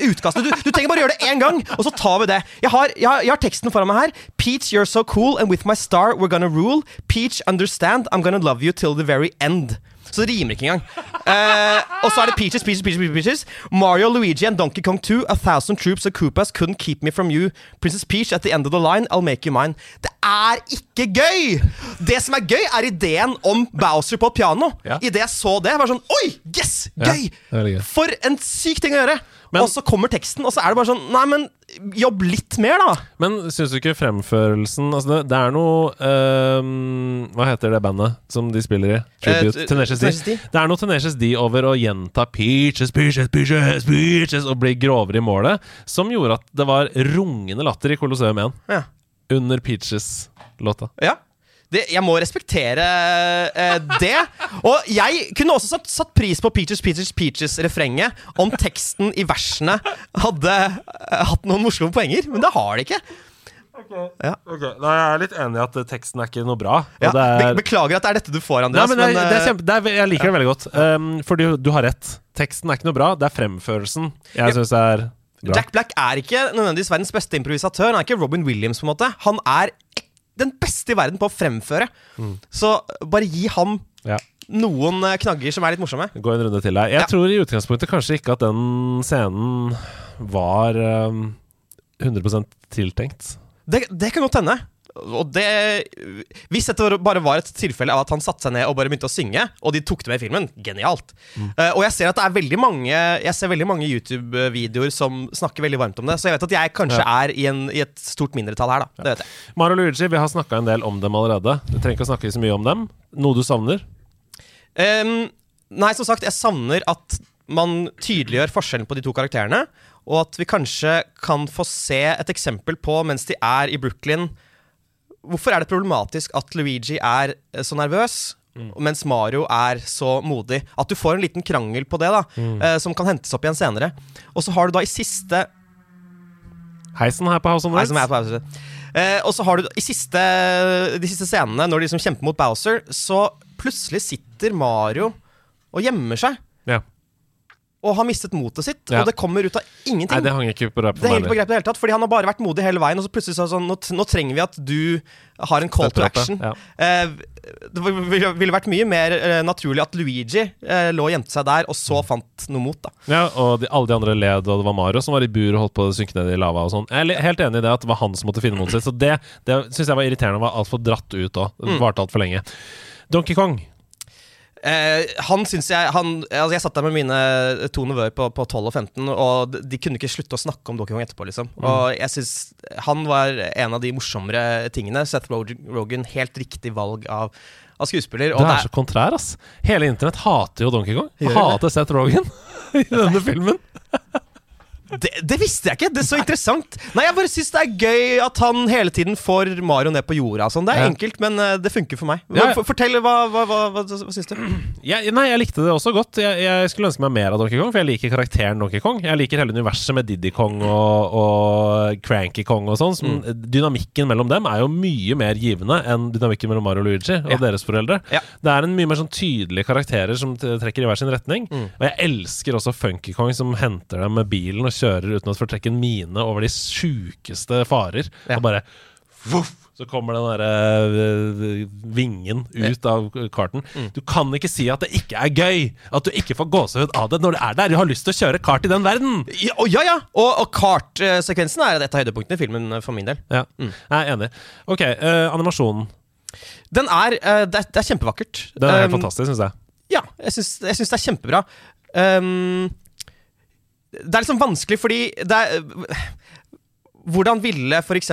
utkastet. Du, du trenger bare gjøre det én gang, og så tar vi det. Jeg har, jeg, har, jeg har teksten foran meg her. Peach, you're so cool, and with my star we're gonna rule. Peach, understand, I'm gonna love you till the very end. Så det rimer ikke engang. Uh, og så er det Peaches, Peaches, Peaches, Peaches. Mario, Luigi and Donkey Kong 2. A thousand troops of Koopas couldn't keep me from you. Princess Peach at the end of the line. I'll make you mine. Det er ikke gøy! Det som er gøy, er ideen om Bowser på et piano. Ja. Idet jeg så det, var sånn Oi! Yes! Gøy! er gøy. For en syk ting å gjøre! Men- og så kommer teksten, og så er det bare sånn Nei, men jobb litt mer, da. Men syns du ikke fremførelsen Altså, det, det er noe um, Hva heter det bandet som de spiller i? Tribute. Eh, Tenacious D. D. Det er noe Tenacious D over å gjenta Peaches, Peaches, Peaches, Peaches og bli grovere i målet, som gjorde at det var rungende latter i Colosseum 1 Ja. under Peaches-låta. Ja. Det, jeg må respektere eh, det. Og jeg kunne også satt, satt pris på Peaches, Peaches, Peaches-refrenget om teksten i versene hadde eh, hatt noen morsomme poenger, men det har det ikke. Ja. Nei, jeg er litt enig i at teksten er ikke noe bra. Ja, er Beklager at det er dette du får, Nei, Andreas. men det, er- men, det er eh, kjempe, er, jeg liker det veldig godt. Um, fordi du har rett. Teksten er ikke noe bra. Det er fremførelsen jeg syns er bra. Jack Black er ikke nødvendigvis verdens beste improvisatør. Han er ikke Robin Williams, på en måte. Han er den beste i verden på å fremføre. Så bare gi ham Ja. noen eh, knagger som er litt morsomme. Gå en runde til her. Jeg Ja. tror i utgangspunktet kanskje ikke at den scenen var um, 100 tiltenkt. Det, det kan godt hende. Og det Hvis dette bare var et tilfelle av at han satte seg ned og bare begynte å synge, og de tok det med i filmen, genialt. Eh, og jeg ser at det er veldig mange Jeg ser veldig mange YouTube-videoer som snakker veldig varmt om det, så jeg vet at jeg kanskje er i, en, i et stort mindretall her, da. Det vet jeg. Mario Luigi, vi har snakka en del om dem allerede. Du trenger ikke å snakke så mye om dem. Noe du savner? Um, nei, som sagt, jeg savner at man tydeliggjør forskjellen på de to karakterene. Og at vi kanskje kan få se et eksempel på, mens de er i Brooklyn Hvorfor er det problematisk at Luigi er eh, så nervøs, mens Mario er så modig? At du får en liten krangel på det, da, eh, som kan hentes opp igjen senere. Og så har du da i siste Heisen her på House of Bowser. Eh, og så har du i siste, de siste scenene, når de liksom kjemper mot Bowser, så plutselig sitter Mario og gjemmer seg. Ja. Og har mistet motet sitt, Ja. og det kommer ut av ingenting. Nei, det hang ikke på det henger på grep i det hele tatt, fordi han har bare vært modig hele veien. Og så plutselig så sånn, nå, nå trenger vi at du har en call to action. Ja. Eh, det ville vært mye mer eh, naturlig at Luigi eh, lå og gjemte seg der, og så fant noe mot. da Ja, og de, alle de andre led, og det var Mario som var i bur og holdt på å synke ned i lava og sånn. Jeg er helt enig i det at det var han som måtte finne motet sitt, så det, det syns jeg var irriterende. Han var altfor dratt ut òg. Det Mm. varte altfor lenge. Donkey Kong. Eh, han syns jeg han, altså Jeg satt der med mine to nevøer på, på 12 og 15, og de, kunne ikke slutte å snakke om Donkey Kong etterpå. liksom Mm. Og jeg synes han var en av de morsommere tingene. Seth Rogen, Rogen helt riktig valg av, av skuespiller. Det er det så kontrær, ass. Hele internett hater jo Donkey Kong. Hater Seth Rogan i denne filmen. Det, det visste jeg ikke! Det er så interessant. Nei, Jeg bare syns det er gøy at han hele tiden får Mario ned på jorda. Sånn. Det er Ja. enkelt, men eh, det funker for meg. Hva, ja. Fortell, hva, hva, hva, hva, syns du? Jeg, nei, jeg likte det også godt. Jeg, jeg skulle ønske meg mer av Donkey Kong, for jeg liker karakteren Donkey Kong. Jeg liker hele universet med Diddy Kong og, og Cranky Kong og sånn. Mm. Dynamikken mellom dem er jo mye mer givende enn dynamikken mellom Mario og Luigi og Ja. deres foreldre. Det er en mye mer sånn tydelige karakterer som trekker i hver sin retning. Mm. Og jeg elsker også Funky Kong som henter dem med bilen og kjører uten å fortrekke en mine over de sjukeste farer. Ja. Og bare voff, så kommer den derre øh, vingen ut av karten. Mm. Du kan ikke si at det ikke er gøy! At du ikke får gåsehud av det når du er der! Du har lyst til å kjøre kart i den verden! Ja, og, ja, ja! Og, og kartsekvensen er et av høydepunktene i filmen eh, for min del. Ja, Mm. jeg er enig. Ok, uh, animasjonen. Den er, uh, det, er det er kjempevakkert. Den er helt Um, fantastisk, syns jeg. Ja, jeg syns det er kjempebra. Um, det er liksom vanskelig fordi det er Hvordan ville f.eks.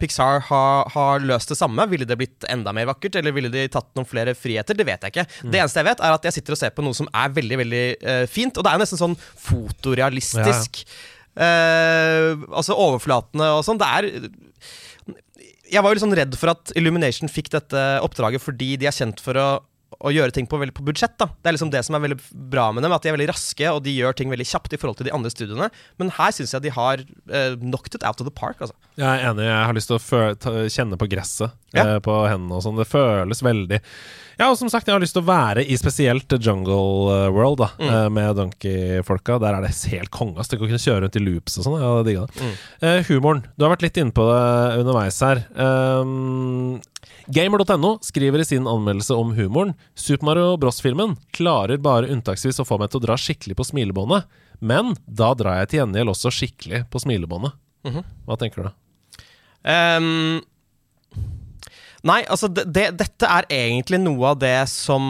Pixar ha, ha løst det samme? Ville det blitt enda mer vakkert, eller ville de tatt noen flere friheter? Det vet jeg ikke. Det eneste jeg vet, er at jeg sitter og ser på noe som er veldig veldig uh, fint. Og det er nesten sånn fotorealistisk. Eh, altså overflatene og sånn. Det er jeg var jo litt sånn redd for at Illumination fikk dette oppdraget fordi de er kjent for å å gjøre ting på, på budsjett. da Det er liksom det som er veldig bra med dem, at de er veldig raske og de gjør ting veldig kjapt i forhold til de andre studiene. Men her syns jeg de har uh, knocked it out of the park. Altså. Jeg er enig. Jeg har lyst til å kjenne på gresset Ja. uh, på hendene og sånn. Det føles veldig Ja, og som sagt, jeg har lyst til å være i spesielt Jungle eh, World, da, Mm. eh, med Donkey-folka. Der er det helt konge. Tenk å kunne kjøre rundt i loops og sånn. Jeg hadde digga det. Mm. Uh, humoren. Du har vært litt inne på det underveis her. Um, Gamer.no skriver i sin anmeldelse om humoren Super Mario Bros.-filmen klarer bare unntaksvis å få meg til å dra skikkelig på smilebåndet, men da drar jeg til gjengjeld også skikkelig på smilebåndet. Mhm. Hva tenker du? Ehm, nei, altså det, det, dette er egentlig noe av det som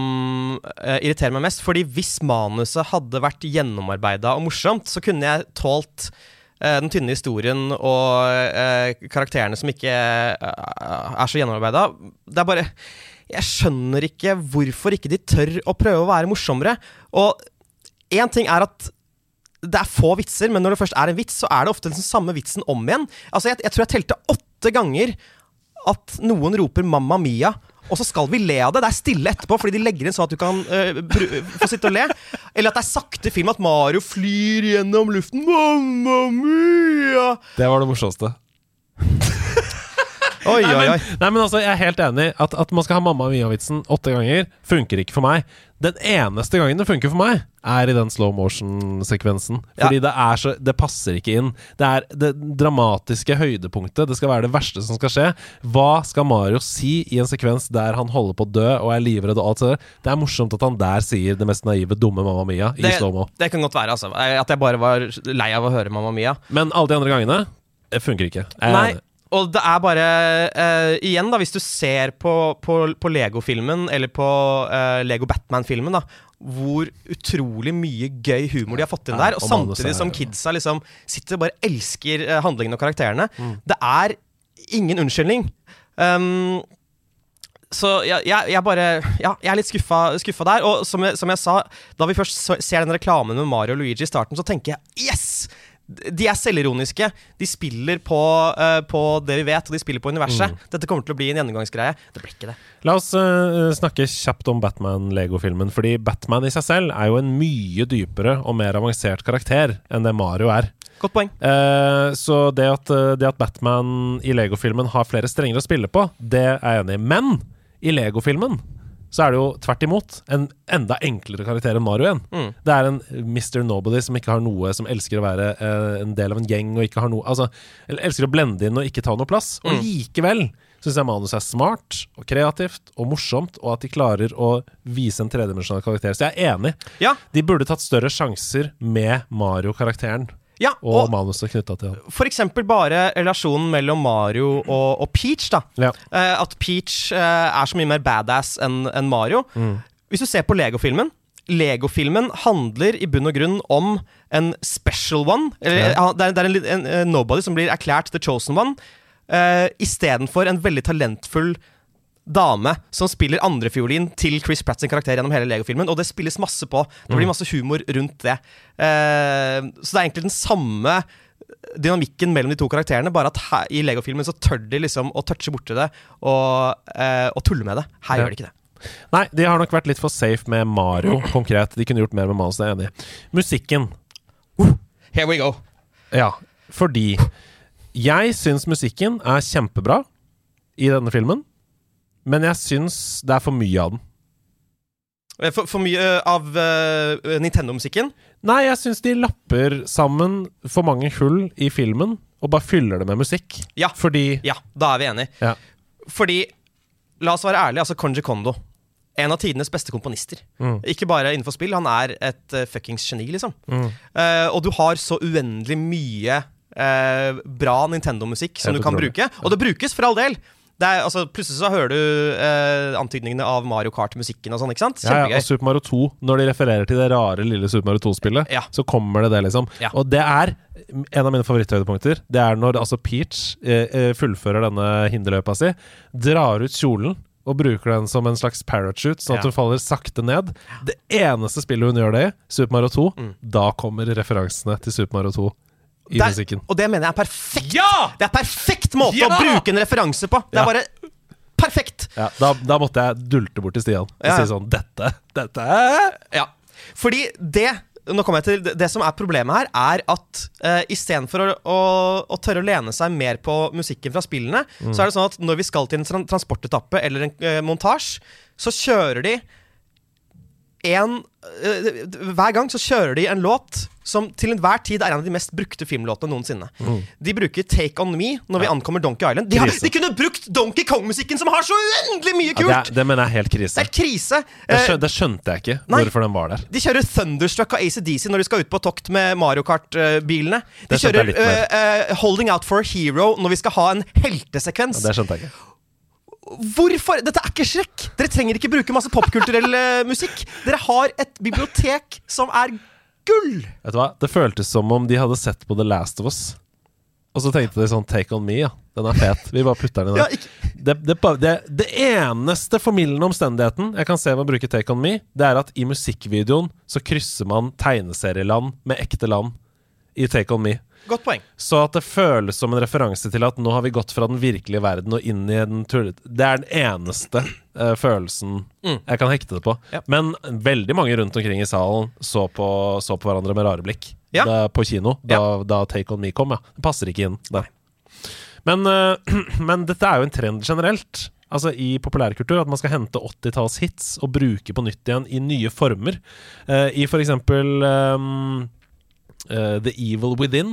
uh, irriterer meg mest. Fordi hvis manuset hadde vært gjennomarbeida og morsomt, så kunne jeg tålt uh, den tynne historien og uh, karakterene som ikke er så gjennomarbeida. Det er bare Jeg skjønner ikke hvorfor ikke de tør å prøve å være morsommere. Og én ting er at det er få vitser, men når det først er en vits, så er det ofte den samme vitsen om igjen. Altså, jeg, jeg tror jeg telte åtte ganger at noen roper 'Mamma Mia', og så skal vi le av det. Det er stille etterpå, fordi de legger inn sånn at du kan uh, få sitte og le. Eller at det er sakte film, at Mario flyr gjennom luften. 'Mamma Mia'! Det var det morsomste. Oi, Nei, oi, men, oi. nei, men altså, jeg er helt enig. At, at man skal ha Mamma Mia-vitsen åtte ganger, funker ikke for meg. Den eneste gangen det funker for meg, er i den slow motion-sekvensen. Ja. Fordi det er så Det passer ikke inn. Det er det dramatiske høydepunktet. Det skal være det verste som skal skje. Hva skal Mario si i en sekvens der han holder på å dø og er livredd og alt sånt? Det er morsomt at han der sier det mest naive, dumme Mamma Mia i slow-mo. det kan godt være, altså. At jeg bare var lei av å høre 'Mamma Mia'. Men alle de andre gangene det funker ikke. Jeg Nei. Og det er bare uh, Igjen, da, hvis du ser på, på, på Lego-filmen, eller på uh, Lego Batman-filmen, da hvor utrolig mye gøy humor de har fått inn der. Og, samtidig som kidsa liksom sitter og bare elsker handlingene og karakterene. Mm. Det er ingen unnskyldning. Um, så jeg, jeg, jeg bare Ja, jeg er litt skuffa, skuffa der. Og som jeg, som jeg sa, da vi først ser den reklamen med Mario og Luigi i starten, så tenker jeg yes! De er selvironiske. De spiller på, uh, på det vi vet, og de spiller på universet. Mm. Dette kommer til å bli en gjennomgangsgreie. Det blir ikke det. La oss uh, snakke kjapt om Batman-Lego-filmen. Fordi Batman i seg selv er jo en mye dypere og mer avansert karakter enn det Mario er. Godt poeng. Uh, så det at, det at Batman i Lego-filmen har flere strenger å spille på, det er jeg enig i. Men i Lego-filmen så er det jo tvert imot en enda enklere karakter enn Mario igjen. Mm. Det er en Mr. Nobody som ikke har noe, som elsker å være eh, en del av en gjeng og ikke har noe Altså, elsker å blende inn og ikke ta noe plass. Og Mm. likevel syns jeg manuset er smart og kreativt og morsomt, og at de klarer å vise en tredimensjonal karakter. Så jeg er enig. Ja, De burde tatt større sjanser med Mario-karakteren ja og, og manuset knytta til han. for eksempel bare relasjonen mellom Mario og, og Peach, da. Ja. uh, at Peach uh, er så mye mer badass enn en Mario. Mm. Hvis du ser på Lego-filmen Lego-filmen handler i bunn og grunn om en special one. Eller, Ja. det er, det er en, en, en, nobody som blir erklært the chosen one, uh, istedenfor en veldig talentfull dame som spiller andrefiolin til Chris Pratt sin karakter gjennom hele Lego-filmen. Og det spilles masse på. Det blir masse humor rundt det. Eh, så det er egentlig den samme dynamikken mellom de to karakterene, bare at her, i Lego-filmen så tør de liksom å touche borti det og, eh, og tulle med det. Her Ja. gjør de ikke det. Nei, de har nok vært litt for safe med Mario konkret. De kunne gjort mer med manuset, jeg er enig. i. Musikken. Here we go. Ja, fordi jeg syns musikken er kjempebra i denne filmen, men jeg syns det er for mye av den. Eh, For, for mye eh, av uh, Nintendo-musikken. Nei, jeg syns de lapper sammen for mange hull i filmen og bare fyller det med musikk. Ja. Fordi Ja, da er vi enige. Ja. Fordi, la oss være ærlige, altså Konji Kondo. En av tidenes beste komponister. Mm. Ikke bare innenfor spill, han er et uh, fuckings geni, liksom. Mm. Uh, og du har så uendelig mye uh, bra Nintendo-musikk som du kan bruke. Og det brukes, for all del. Det er, altså, plutselig så hører du eh, antydningene av Mario Kart-musikken og sånn, ikke sant? Ja, ja, og Super Mario 2, når de refererer til det rare lille Super Mario 2-spillet, Ja. så kommer det det, liksom. Ja. Og det er en av mine favoritthøydepunkter. Det er når altså Peach eh, eh, fullfører denne hinderløypa si, drar ut kjolen og bruker den som en slags parachute, sånn at hun faller sakte ned. Det eneste spillet hun gjør det i, Super Mario 2, Mm. da kommer referansene til Super Mario 2 i Der- musikken. Og det mener jeg er perfekt! Ja! Det er perfekt måte Ja! å bruke en referanse på! Det Ja. er bare perfekt! Ja, da, da måtte jeg dulte bort til Stian og Ja. si sånn Dette, dette Ja. Fordi det nå kommer jeg til, det- som er problemet her, er at uh, istedenfor å, å, å tørre å lene seg mer på musikken fra spillene, så er det sånn at når vi skal til en transportetappe eller en uh, montasje, så kjører de en eh, Hver gang så kjører de en låt som til enhver tid er en av de mest brukte filmlåtene noensinne. De bruker Take On Me når vi ankommer Donkey Island. De, har, de kunne brukt Donkey Kong-musikken, som har så uendelig mye ja, det, kult! er, det mener jeg er helt det er krise. Det, skjønte, det skjønte jeg ikke, nei. hvorfor den var der. de kjører Thunderstruck av ACDC når de skal ut på tokt med Mario Kart-bilene. De kjører uh, eh, eh, Holding Out for a Hero når vi skal ha en heltesekvens. Det skjønte jeg ikke. Hvorfor? Dette er ikke Shrek! Dere trenger ikke bruke masse popkulturell eh, musikk. Dere har et bibliotek som er gull! Vet du hva? Det føltes som om de hadde sett på The Last of Us. Og så tenkte de sånn Take On Me, ja. Den er fet. Vi bare putter den i Ja, Det, det, det, det eneste formildende omstendigheten jeg kan se ved å bruke Take On Me, det er at i musikkvideoen så krysser man tegneserieland med ekte land i Take On Me. Godt poeng. Så at det føles som en referanse til at nå har vi gått fra den virkelige verden og inn i den tullete Det er den eneste uh, følelsen Mm. jeg kan hekte det på. Ja. Men veldig mange rundt omkring i salen så på, så på hverandre med rare blikk Ja. da, på kino da, da Take On Me kom. Ja. Det passer ikke inn der. Men, uh, men dette er jo en trend generelt. Altså I populærkultur at man skal hente 80-tallshits og bruke på nytt igjen i nye former. Uh, I for eksempel ehm, eh, The Evil Within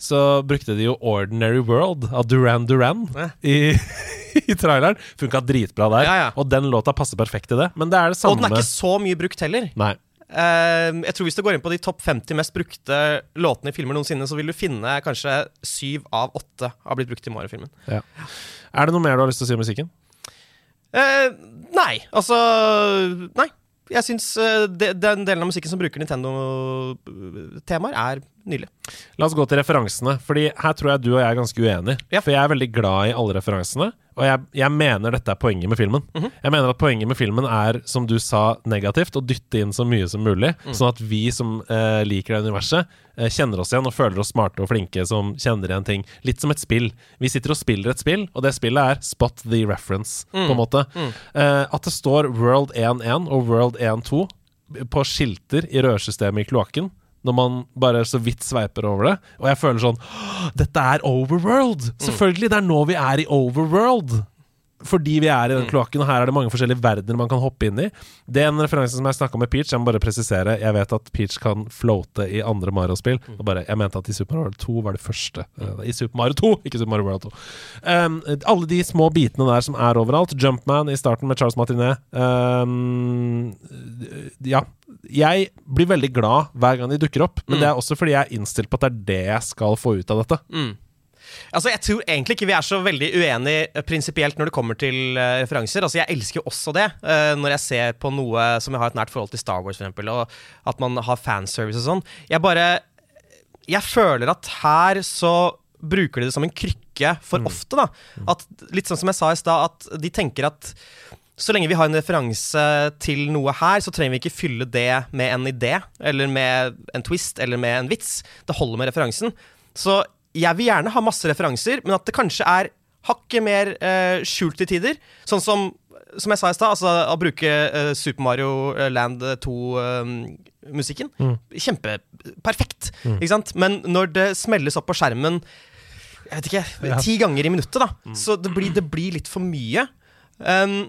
så brukte de jo Ordinary World av Duran Duran i, i traileren. Funka dritbra der. Ja, ja. Og den låta passer perfekt i det. Men det er det Og den er ikke så mye brukt heller. Nei. Uh, jeg tror Hvis du går inn på de topp 50 mest brukte låtene i filmer noensinne, så vil du finne kanskje syv av åtte har blitt brukt i Mario-filmen. Ja. Er det noe mer du har lyst til å si om musikken? Uh, nei, altså Nei. Jeg syns uh, de, den delen av musikken som bruker Nintendo-temaer, er nydelig. La oss gå til referansene, Fordi her tror jeg du og jeg er ganske uenige. Ja. For jeg er veldig glad i alle referansene, og jeg, jeg mener dette er poenget med filmen. Mhm. Jeg mener at poenget med filmen er, som du sa, negativt, å dytte inn så mye som mulig, Mm. sånn at vi som eh, liker det universet, eh, kjenner oss igjen og føler oss smarte og flinke som kjenner igjen ting. Litt som et spill. Vi sitter og spiller et spill, og det spillet er spot the reference, Mm. på en måte. Eh, at det står World 1.1 og World 1.2 på skilter i rørsystemet i kloakken. Når man bare så vidt sveiper over det. Og jeg føler sånn Dette er Overworld! Selvfølgelig! Det er nå vi er i Overworld! Fordi vi er i den kloakken, og her er det mange forskjellige verdener man kan hoppe inn i. Det er en referanse som jeg snakka med Peach. Jeg må bare presisere Jeg vet at Peach kan floate i andre Mario-spill. Bare, Jeg mente at i Super Mario 2 var det første. Eh, I Super Mario 2, ikke Super Mario World 2. Um, alle de små bitene der som er overalt. Jumpman i starten med Charles Martinet. Um, ja. Jeg blir veldig glad hver gang de dukker opp, men det er også fordi jeg er innstilt på at det er det jeg skal få ut av dette. Altså, Jeg tror egentlig ikke vi er så veldig uenige eh, prinsipielt når det kommer til uh, referanser. Altså, Jeg elsker også det, uh, når jeg ser på noe som jeg har et nært forhold til Star Wars, for eksempel, og at man har fanservice og sånn. Jeg bare Jeg føler at her så bruker de det som en krykke for ofte, da. At, litt sånn som jeg sa i stad, at de tenker at så lenge vi har en referanse til noe her, så trenger vi ikke fylle det med en idé, eller med en twist, eller med en vits. Det holder med referansen. Så jeg vil gjerne ha masse referanser, men at det kanskje er hakket mer eh, skjult i tider. Sånn som som jeg sa i stad, altså å bruke eh, Super Mario Land 2-musikken. Kjempeperfekt, ikke sant? Men når det smelles opp på skjermen jeg vet ikke, ti ganger i minuttet, da, så det blir, det blir litt for mye. Um,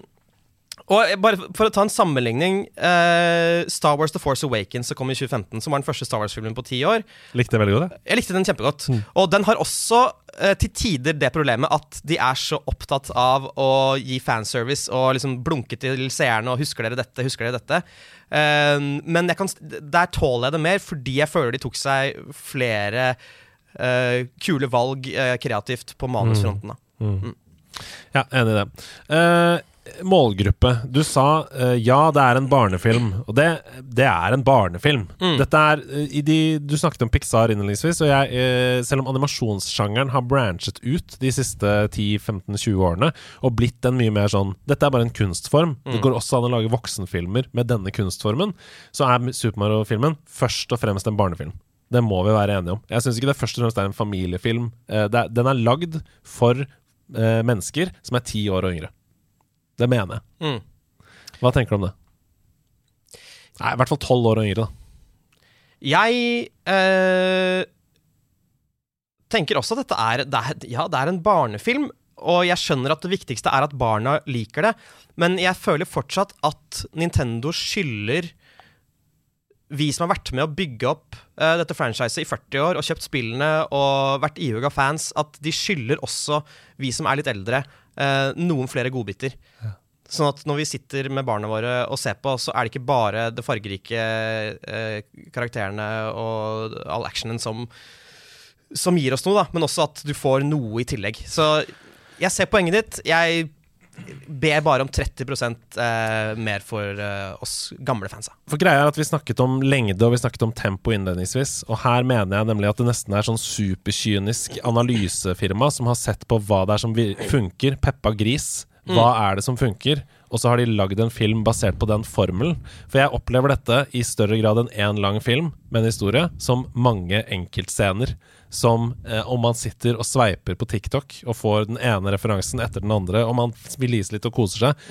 og bare For å ta en sammenligning eh, Star Wars The Force Awakens som kom i 2015, som var den første Star Wars-filmen på ti år. Likte jeg veldig godt, jeg. Likte den kjempegodt. Og den har også eh, til tider det problemet at de er så opptatt av å gi fanservice og liksom blunke til seerne og 'husker dere dette', 'husker dere dette'? Eh, men kan, der tåler jeg det mer, fordi jeg føler de tok seg flere eh, kule valg eh, kreativt på manusfronten. da. Ja, enig i det. Eh, målgruppe. Du sa uh, ja, det er en barnefilm. Og det, det er en barnefilm. Dette er uh, i de, Du snakket om Pixar innledningsvis, og jeg, uh, selv om animasjonssjangeren har branchet ut de siste 10-15-20 årene og blitt en mye mer sånn Dette er bare en kunstform. Det går også an å lage voksenfilmer med denne kunstformen. Så er Super Mario-filmen først og fremst en barnefilm. Det må vi være enige om. Jeg syns ikke det først og fremst er en familiefilm. Er, den er lagd for mennesker som er ti år og yngre. Det mener jeg. Mm. Hva tenker du om det? Nei, i hvert fall tolv år og yngre, da. Jeg eh, tenker også at dette er, det er Ja, det er en barnefilm, og jeg skjønner at det viktigste er at barna liker det, men jeg føler fortsatt at Nintendo skylder vi som har vært med å bygge opp uh, dette franchiset i 40 år og kjøpt spillene og vært ihuga fans, at de skylder også vi som er litt eldre, eh, noen flere godbiter. Sånn at når vi sitter med barna våre og ser på, så er det ikke bare det fargerike eh, karakterene og all actionen som, som gir oss noe, da, men også at du får noe i tillegg. Så jeg ser poenget ditt. Jeg ber bare om 30 eh, mer for eh, oss gamle fansa. For greia er at Vi snakket om lengde og vi snakket om tempo innledningsvis. Og her mener jeg nemlig at det nesten er sånn superkynisk analysefirma som har sett på hva det er som funker. Peppa Gris. Hva er det som funker? Og så har de lagd en film basert på den formelen. For jeg opplever dette i større grad enn én lang film med en historie, som mange enkeltscener. Som eh, om man sitter og sveiper på TikTok og får den ene referansen etter den andre, og man lise litt og koser seg.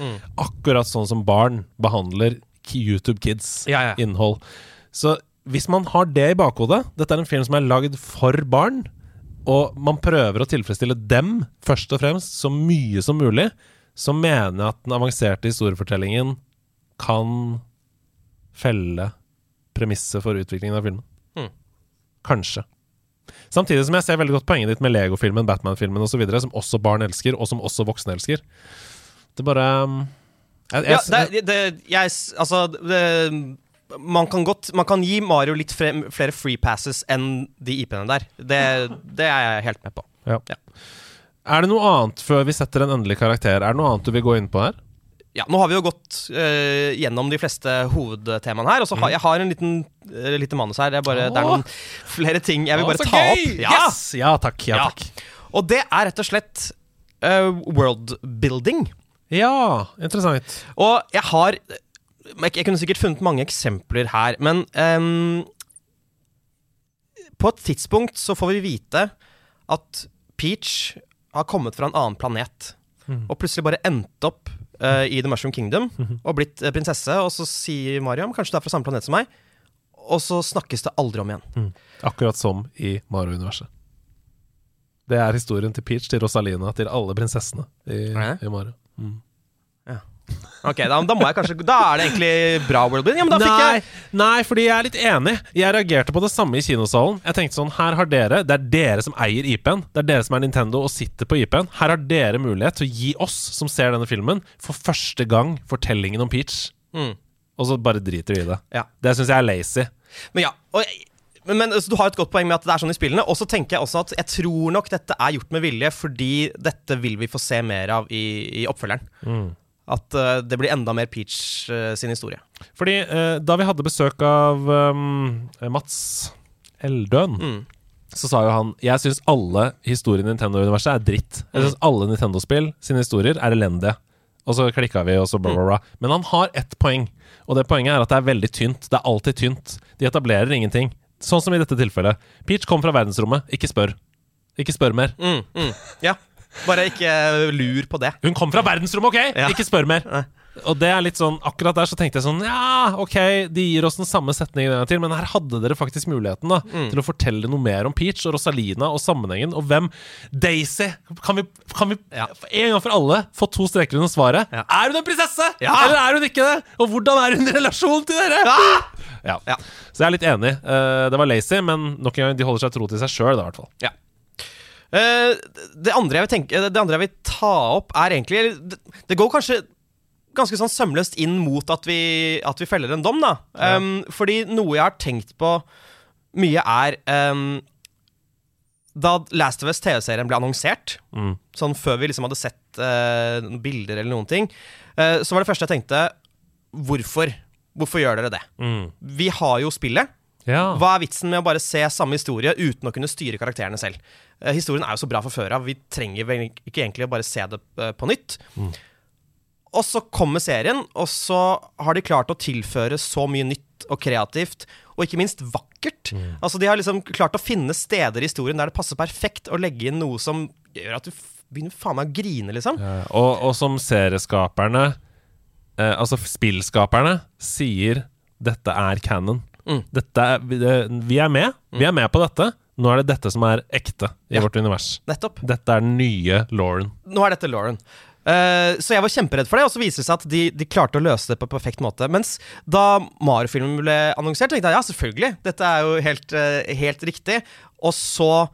Akkurat sånn som barn behandler YouTube Kids Ja, ja. innhold. Så hvis man har det i bakhodet Dette er en film som er lagd for barn, og man prøver å tilfredsstille dem først og fremst så mye som mulig, så mener jeg at den avanserte historiefortellingen kan felle premisset for utviklingen av filmen. Mm. Kanskje. Samtidig som jeg ser veldig godt poenget ditt med Lego-filmen, Batman-filmen osv., som også barn elsker, og som også voksne elsker. Det bare um, jeg, jeg, Ja, det, det, jeg, altså det, man kan godt Man kan gi Mario litt fre, flere free passes enn de IP-ene der. Det, det er jeg helt med på. Ja. Ja. Er det noe annet før vi setter en endelig karakter? Er det noe annet du vil gå inn på her? Ja, Nå har vi jo gått uh, gjennom de fleste hovedtemaene her. Og så har jeg har en liten uh, lite manus her. Det er, bare, det er noen flere ting jeg vil bare ta opp. Ja. Yes! Ja takk. Ja, Ja. takk. Og det er rett og slett uh, worldbuilding. Ja, interessant. Og jeg har Jeg jeg kunne sikkert funnet mange eksempler her, men um, På et tidspunkt så får vi vite at Peach har kommet fra en annen planet. Og plutselig bare endt opp eh, i The Mushroom Kingdom og blitt uh, prinsesse. Og så sier Mariam kanskje du er fra samme planet som meg. Og så snakkes det aldri om igjen. Akkurat som i Mario-universet. Det er historien til Peach, til Rosalina, til alle prinsessene i, i Mario. Mm. Ok, da, da må jeg kanskje Da er det egentlig bra worldbuilding. Ja, men da fikk Nei, jeg nei, fordi jeg er litt enig. Jeg reagerte på det samme i kinosalen. Jeg tenkte sånn, her har dere Det er dere som eier IP-en. Det er dere som er Nintendo og sitter på IP-en. Her har dere mulighet til å gi oss som ser denne filmen, for første gang fortellingen om Peach. Mm. Og så bare driter vi i det. Ja. Det syns jeg er lazy. Men ja, og jeg, men, men så Du har et godt poeng med at det er sånn i spillene. Og så tenker jeg også at jeg tror nok dette er gjort med vilje, fordi dette vil vi få se mer av i, i oppfølgeren. At eh, det blir enda mer Peach eh, sin historie. Fordi eh, da vi hadde besøk av um, Mats Eldøen, Mm. så sa jo han Jeg syns alle historier i Nintendo-universet er dritt. Jeg syns alle Nintendo-spill sine historier er elendige. Og så klikka vi, og så bla, bla, bla. Men han har ett poeng, og det poenget er at det er veldig tynt. Det er alltid tynt. De etablerer ingenting. Sånn som i dette tilfellet. Peach kom fra verdensrommet. Ikke spør. Ikke spør mer. Mm, mm. Ja. Bare ikke lur på det. Hun kom fra verdensrommet, OK? Ja. Ikke spør mer. Nei. Og det er litt sånn, akkurat der så tenkte jeg sånn Ja, ok, de gir oss den samme setningen en gang til, men her hadde dere faktisk muligheten da Mm. til å fortelle noe mer om Peach og Rosalina og sammenhengen, og hvem Daisy Kan vi, kan vi Ja. en gang for alle få to streker under svaret? Ja. Er hun en prinsesse? Ja. Eller er hun ikke det? Og hvordan er hun i relasjon til dere? Ja. Ja. Så jeg er litt enig. Uh, det var lazy, men nok en gang, de holder seg tro til seg sjøl, i hvert fall. Ja. Eh, det, andre jeg vil tenke, det andre jeg vil ta opp, er egentlig Det, går kanskje ganske sånn sømløst inn mot at vi, at vi feller en dom, da. Um, fordi noe jeg har tenkt på mye, er um, Da Last of Us TV-serien ble annonsert, Mm. sånn før vi liksom hadde sett uh, bilder eller noen ting, uh, så var det første jeg tenkte Hvorfor? Hvorfor gjør dere det? Mm. Vi har jo spillet. Ja. Hva er vitsen med å bare se samme historie uten å kunne styre karakterene selv? Eh, historien er jo så bra fra før av. Vi trenger vel ikke egentlig å bare se det eh, på nytt. Og så kommer serien, og så har de klart å tilføre så mye nytt og kreativt, og ikke minst vakkert. Altså De har liksom klart å finne steder i historien der det passer perfekt å legge inn noe som gjør at du begynner faen meg å grine, liksom. Ja, Og, og som serieskaperne, eh, altså spillskaperne, sier dette er canon. Mm. Dette vi, er med. Vi er med på dette. Nå er det dette som er ekte i Ja. vårt univers. Nettopp. Dette er den nye Lauren. Nå er dette Lauren. Uh, så jeg var kjemperedd for det, og så viser det seg at de, de klarte å løse det på perfekt måte. Mens da Mario-filmen ble annonsert, tenkte jeg ja, selvfølgelig. Dette er jo helt, uh, helt riktig. Og så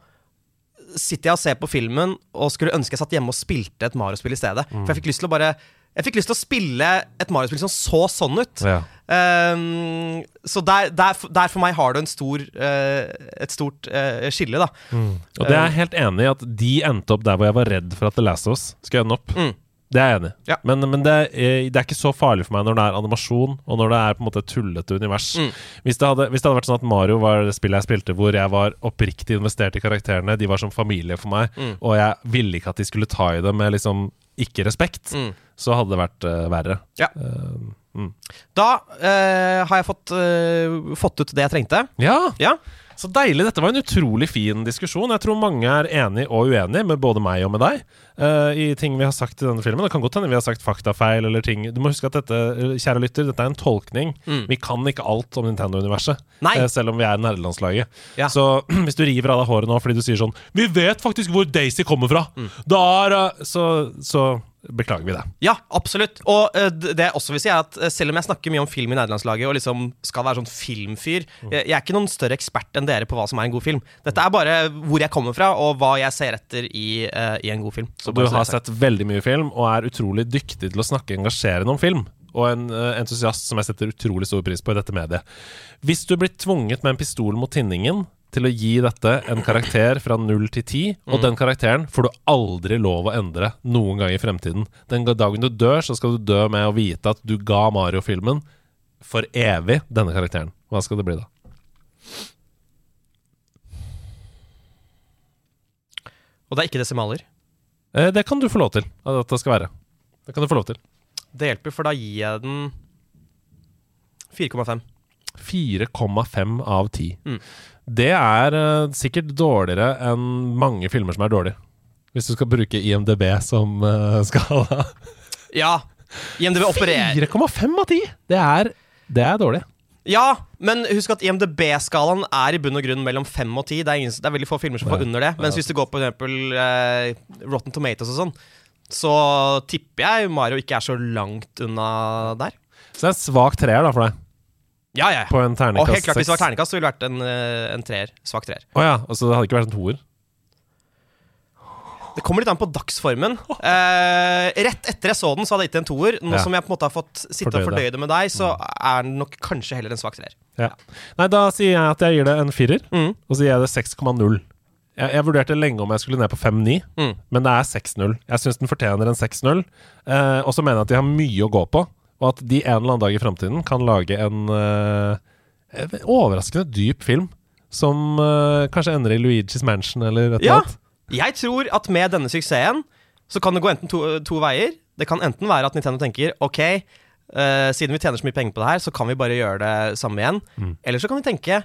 sitter jeg og ser på filmen og skulle ønske jeg satt hjemme og spilte et Mario-spill i stedet. For jeg fikk lyst til å bare Jeg fikk lyst til å spille et Mario-spill som så sånn ut. Ja. Um, så der, der, der for meg har du en stor, uh, et stort uh, skille, da. Og det er jeg helt enig i, at de endte opp der hvor jeg var redd for at The Last of Us skulle ende opp. Mm. Det er jeg enig i. Ja. Men, men det, er, det er ikke så farlig for meg når det er animasjon, og når det er på en måte et tullete univers. Mm. Hvis, det hadde, hvis det hadde vært sånn at Mario var det spillet jeg spilte hvor jeg var oppriktig investert i karakterene, de var som familie for meg, Mm. og jeg ville ikke at de skulle ta i det med liksom ikke respekt, Mm. Så hadde det vært eh, verre. Ja. Eh, mm. Da eh, har jeg fått, fått ut det jeg trengte. Ja! Ja. Så deilig. Dette var en utrolig fin diskusjon. Jeg tror mange er enig og uenig med både meg og med deg uh, i ting vi har sagt i denne filmen. Det kan godt hende vi har sagt faktafeil eller ting Du må huske at dette, kjære lytter, dette er en tolkning. Mm. Vi kan ikke alt om Nintendo-universet, eh, selv om vi er nerdelandslaget. Ja. Så hvis du river av deg håret nå fordi du sier sånn Vi vet faktisk hvor Daisy kommer fra! Mm. Da er uh, så, så beklager vi det. Ja, absolutt. Og uh, det jeg også vil si er at uh, selv om jeg snakker mye om film i nederlandslaget og liksom skal være sånn filmfyr, Mm. jeg, jeg er ikke noen større ekspert enn dere på hva som er en god film. Dette er bare hvor jeg kommer fra, og hva jeg ser etter i, uh, i en god film. Så du har sett veldig mye film og er utrolig dyktig til å snakke engasjerende om film. Og en entusiast som jeg setter utrolig stor pris på i dette mediet. Hvis du blir tvunget med en pistol mot tinningen til å gi dette en karakter fra 0 til 10, og den karakteren får du aldri lov å endre noen gang i fremtiden. Den dagen du dør, så skal du dø med å vite at du ga Mario-filmen for evig denne karakteren. Hva skal det bli da? Og det er ikke desimaler. Eh, det kan du få lov til at det skal være. Det kan du få lov til. Det hjelper, for da gir jeg den 4,5. 4,5 av 10. Mm. Det er uh, sikkert dårligere enn mange filmer som er dårlige. Hvis du skal bruke IMDb som uh, skala. Ja. IMDb opererer 4,5 av 10! Det er, det er dårlig. Ja, men husk at IMDb-skalaen er i bunn og grunn mellom 5 og 10. Det er, ingen, det er veldig få filmer som får under det. Mens hvis du går på eksempel uh, Rotten Tomatoes og sånn, så tipper jeg Mario ikke er så langt unna der. Så det er en svak treer da for deg. Ja, ja. På en Og helt klart, hvis det var ternekast, så ville det vært en, eh, en treer. Svak treer. Å ja, altså det hadde ikke vært en toer? Det kommer litt an på dagsformen. Eh, rett etter jeg så den, så hadde jeg gitt en toer. Nå Ja. som jeg på en måte har fått sitte Fordøyde. og fordøye det med deg, så Mm. er den nok kanskje heller en svak treer. Ja. Nei, da sier jeg at jeg gir det en firer, Mm. og så gir jeg det 6,0. Jeg, jeg vurderte lenge om jeg skulle ned på 5,9, Mm. men det er 6-0. Jeg syns den fortjener en 6-0, eh, og så mener jeg at de har mye å gå på, og at de en eller annen dag i framtiden kan lage en uh, overraskende dyp film. Som uh, kanskje ender i Luigi's Mansion eller et eller Ja. annet. Jeg tror at med denne suksessen så kan det gå enten to, to veier. Det kan enten være at Nintendo tenker ok, uh, siden vi tjener så mye penger på det her, så kan vi bare gjøre det samme igjen. Mm. Eller så kan vi tenke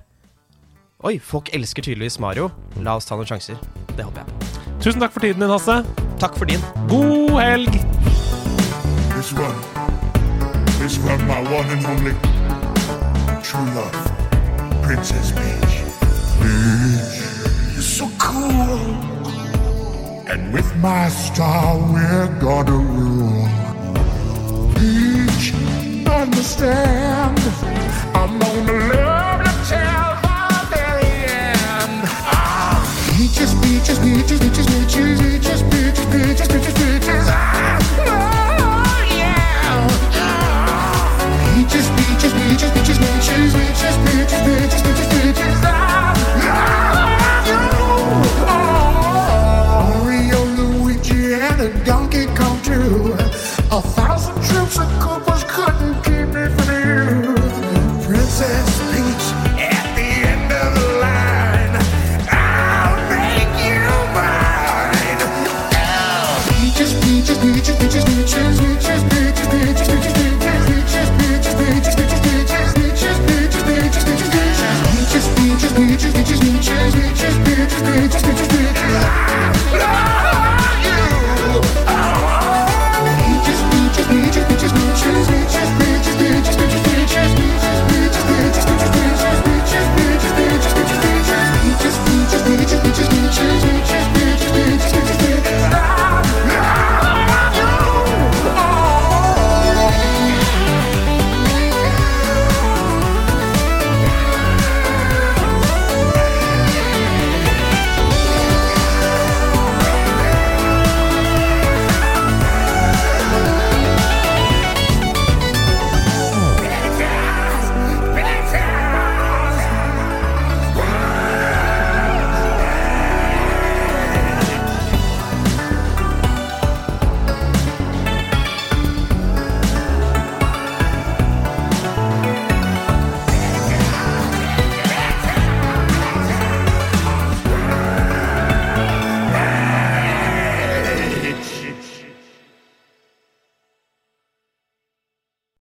Oi, folk elsker tydeligvis Mario. La oss ta noen sjanser. Det håper jeg. Tusen takk for tiden din, Hasse. Takk for din. God helg! This one my one and only true love, Princess Peach. Peach, you're so cool. And with my star, we're gonna rule. Peach, understand. I'm gonna love you till the very end. Ah, peaches, peaches, peaches, peaches, peaches, peaches, peaches, peaches, peaches, peaches. Ah,